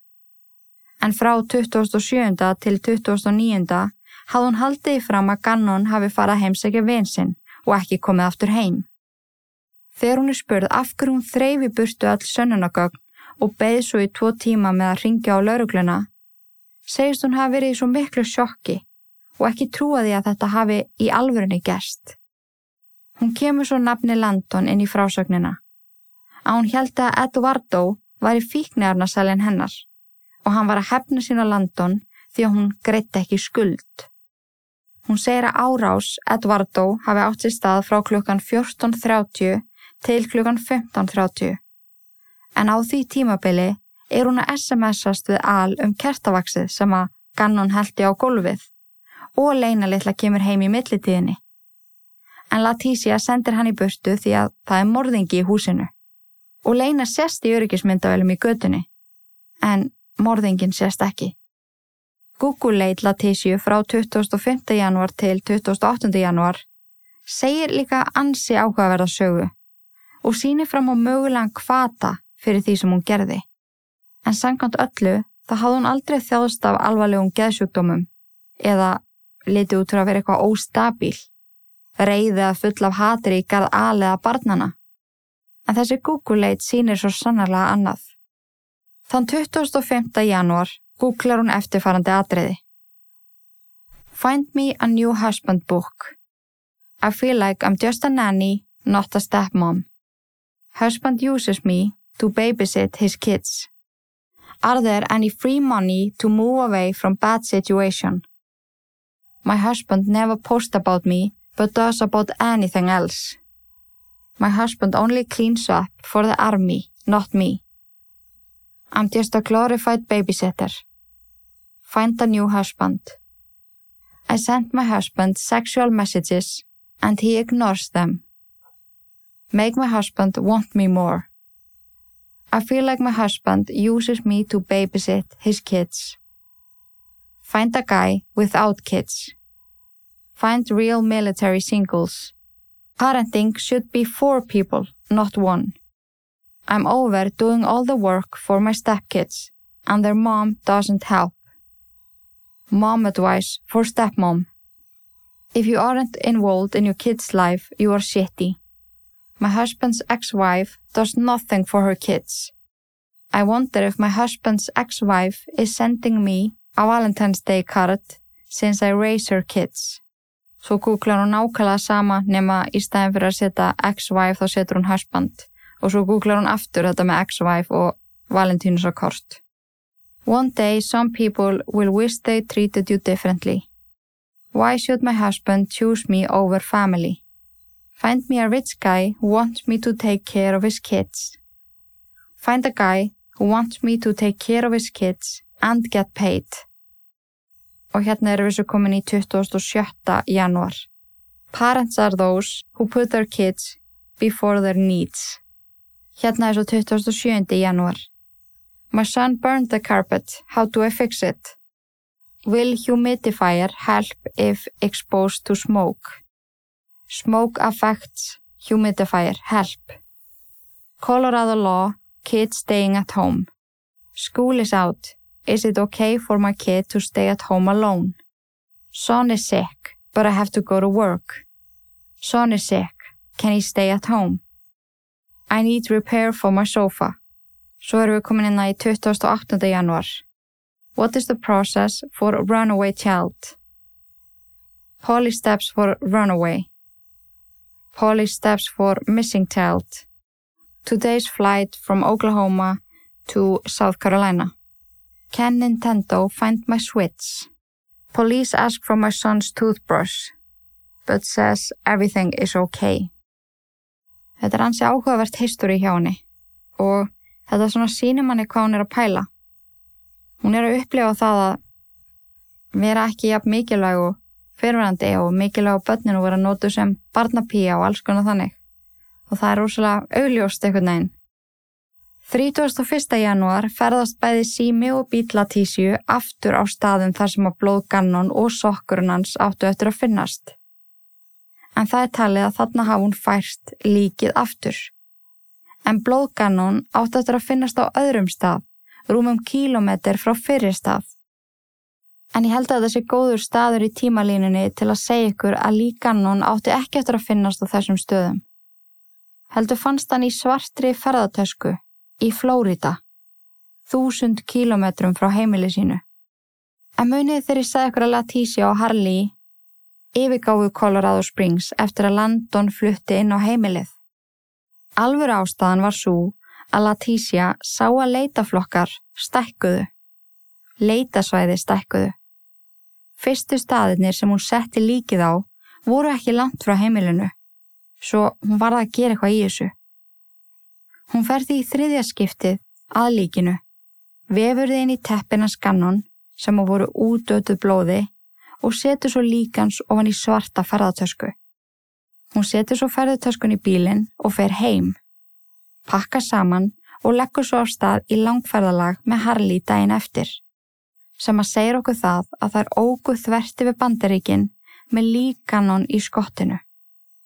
En frá 2007. til 2009. hafði hún haldið fram að Gannon hafi farað heimsækja vinsinn og ekki komið aftur heim. Þegar hún er spurð af hverju hún þreyfi burtu all sönnunagögn og beði svo í tvo tíma með að ringja á laurugluna, segist hún hafi verið í svo miklu sjokki og ekki trúa því að þetta hafi í alvörunni gerst. Hún kemur svo nafni Landon inn í frásögnina. Að hún held að Eduardo var í fíknæðarnasalinn hennar og hann var að hefna sín á Landon því að hún greitti ekki skuld. Hún segir að árás Eduardo hafi átt sér stað frá klukkan 14.30 til klukkan 15.30 en á því tímabili er hún að SMS-ast við al um kertavaksið sem að Gannon heldi á gólfið og Leina litla kemur heim í millitíðinni. En Leticia sendir hann í burtu því að það er morðingi í húsinu. Og Leina sést í öryggismyndavælum í götunni. En morðingin sést ekki. Google leit Leticia frá 25. janúar til 28. janúar segir líka ansi áhugaverða sögu og sínir fram á mögulegan kvata fyrir því sem hún gerði. En sangant öllu þá hafði hún aldrei þjáðst af alvarlegum geðsjúkdómum eða litið út fyrir að vera eitthvað óstabíl, reyðið að fulla af hatri í garð aðlega barnana. En þessi Google-leit sínir svo sannarlega annað. Þann 25. janúar googlar hún eftirfarandi atriði. Find me a new husband book. I feel like I'm just a nanny, not a stepmom. Husband uses me to babysit his kids. Are there any free money to move away from bad situation? My husband never posts about me, but does about anything else. My husband only cleans up for the army, not me. I'm just a glorified babysitter. Find a new husband. I sent my husband sexual messages and he ignores them. Make my husband want me more. I feel like my husband uses me to babysit his kids. Find a guy without kids. Find real military singles. Parenting should be four people, not one. I'm over doing all the work for my stepkids, and their mom doesn't help. Mom advice for stepmom. If you aren't involved in your kid's life, you are shitty. My husband's ex-wife does nothing for her kids. I wonder if my husband's ex-wife is sending me a Valentine's Day card since I raise her kids. Svo googlar hún nákvæmlega sama nema í stæðin fyrir að setja ex-wife þá setur hún husband og svo googlar hún aftur þetta með ex-wife og Valentínus á kort. One day some people will wish they treated you differently. Why should my husband choose me over family? Find me a rich guy who wants me to take care of his kids. Find a guy who wants me to take care of his kids and get paid. Og hérna erum við svo komin í 27. januar. Parents are those who put their kids before their needs. Hérna er svo 27. januar. My son burned the carpet. How do I fix it? Will humidifier help if exposed to smoke? Smoke affects humidifier. Help. Colorado law, kids staying at home. School is out. Is it okay for my kid to stay at home alone? Son is sick, but I have to go to work. Son is sick. Can he stay at home? I need repair for my sofa. Svo erum við komin inn í 28. januar. What is the process for a runaway child? Polly steps for runaway. Polly steps for missing child. Today's flight from Oklahoma to South Carolina. Can Nintendo find my Switch? Police ask for my son's toothbrush, but says everything is okay. Þetta er hansi áhugavert history hjá henni og þetta svona sínir manni hvað hún er að pæla. Hún er að upplifa það að vera ekki jafn mikilvæg og fyrirvæðandi og mikilvæg á börninu vera nótu sem barnapíja og alls konar þannig og það er rosalega augljóst einhvern veginn. 31. janúar ferðast bæði sími og bílatísju aftur á staðum þar sem að blóðgannon og sokkurinn hans áttu eftir að finnast. En það er talið að þarna hafa hún færst líkið aftur. En blóðgannon áttu eftir að finnast á öðrum stað, rúmum kílometr frá fyrir stað. En ég held að þessi góður staður í tímalínunni til að segja ykkur að líkannon átti ekki eftir að finnast á þessum stöðum. Heldur fannst hann í svartri ferðartösku í Flórida, þúsund kílometrum frá heimili sínu. En munið þegar ég sagði ykkur að Leticia og Harley yfirgáfu Colorado Springs eftir að Landon flutti inn á heimilið. Alvur ástæðan var svo að Leticia sá að leitaflokkar stækkuðu. Leitasvæði stækkuðu. Fyrstu staðinir sem hún setti líkið á voru ekki langt frá heimilinu, svo hún varða að gera eitthvað í þessu. Hún ferði í þriðja skiptið að líkinu, vefurði inn í teppina skannon sem á voru útötu blóði og setur svo líkans ofan í svarta ferðartösku. Hún setur svo ferðartöskun í bílinn og fer heim, pakka saman og leggur svo á stað í langferðalag með Harley daginn eftir, sem að segja okkur það að það er óguð þverti við bandaríkin með líkanon í skottinu.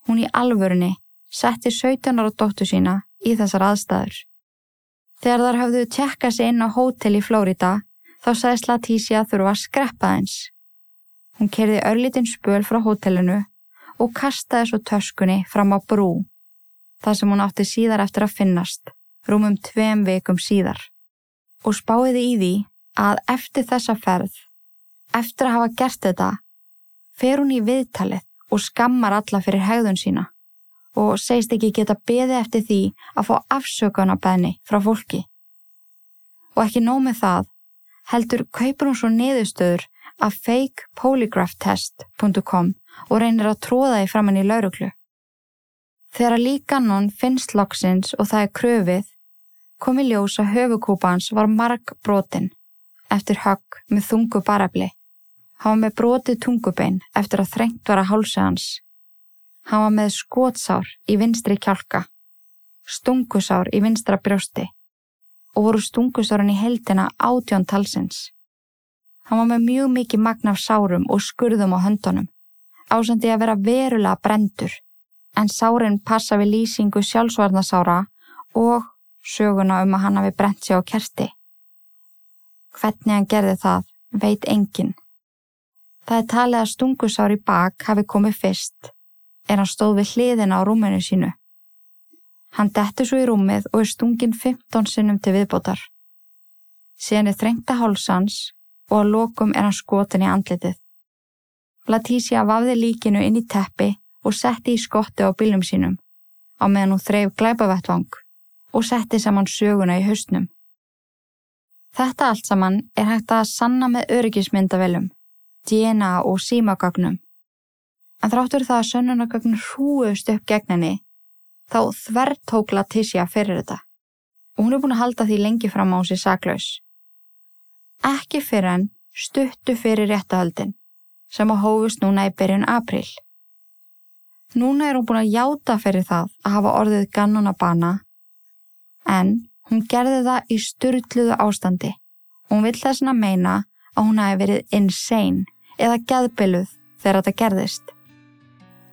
Hún í alvörunni setti 17 ára dóttu sína í þessar aðstæður. Þegar þar hafðu tjekka sig inn á hótel í Flórida þá sagðist Latísia þurfa að skreppa eins. Hún kerði örlítinn spöl frá hótelinu og kastaði svo töskunni fram á brú, þar sem hún átti síðar eftir að finnast, rúmum tveim vikum síðar. Og spáiði í því að eftir þessa ferð, eftir að hafa gert þetta, fer hún í viðtalið og skammar alla fyrir hegðun sína og segist ekki geta beði eftir því að fá afsökunarbeðni frá fólki. Og ekki nómið það, heldur kaupur hún svo niðurstöður af fakepolygraphtest.com og reynir að tróða því framann í lauruglu. Þegar líkannon finnst loksins og það er kröfið, komi ljós að höfukúpans var marg brotin eftir högg með þungu barabli. Hann var með brotið tungubein eftir að þrengt var að hálsa hans. Hann var með skótsár í vinstri kjálka, stungusár í vinstra brjósti og voru stungusárun í heldina átjón talsins. Hann var með mjög mikið magna af sárum og skurðum á höndunum, ásandi að vera verulega brendur, en sárin passa við lýsingu sjálfsvarnasára og söguna um að hann hafi brent sig á kerti. Hvernig hann gerði það, veit enginn. Það er talið að stungusár í bak hafi komið fyrst, er hann stóð við hliðina á rúminu sínu. Hann dettur svo í rúmið og er stungin 15 sinnum til viðbótar. Síðan er þrengta hálsans og að lokum er hann skotin í andlitið. Latísia vafði líkinu inn í teppi og setti í skotti á bílum sínum á meðan hún þreif glæpavettvang og setti saman söguna í haustnum. Þetta allt saman er hægt að sanna með öryggismyndavelum, DNA og símagögnum. En þráttur það að sönnunagögn hrúust upp gegn henni, þá þvertók Latísia fyrir þetta og hún er búin að halda því lengi fram á sér saklaus ekki fyrir hann stuttu fyrir réttahöldin sem að hófust núna í byrjun april. Núna er hún búin að játa fyrir það að hafa orðið gannon að bana en hún gerði það í styrtluðu ástandi hún vill þess að meina að hún hafi verið insane eða gæðbyluð þegar þetta gerðist.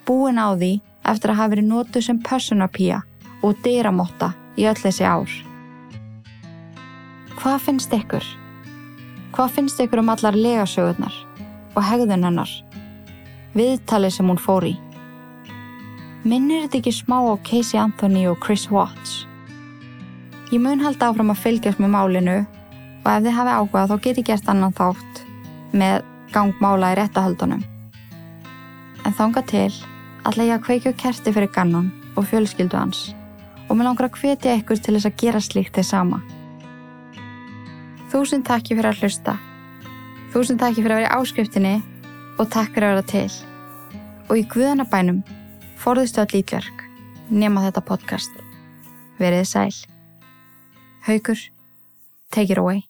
Búin á því eftir að hafa verið nótu sem personapía og dyramotta í öll þessi ár. Hvað finnst ykkur? Hvað finnst ykkur um allar legasögurnar og hegðun hennar? Viðtalið sem hún fór í. Minnir þetta ekki smá á Casey Anthony og Chris Watts? Ég mun halda áfram að fylgjast með málinu og ef þið hafi áhugað þá geti gert annan þátt með gangmála í réttahaldunum. En þánga til ætla ég að kveikja kerti fyrir Gannon og fjölskyldu hans og mér langar að hvetja ykkur til þess að gera slíkt þið sama. Þúsund takki fyrir að hlusta. Þúsund takki fyrir að vera í áskriftinni og takk fyrir að vera til. Og í guðanabænum forðustu all lítverk nema þetta podcast. Verið sæl. Haugur, take it away.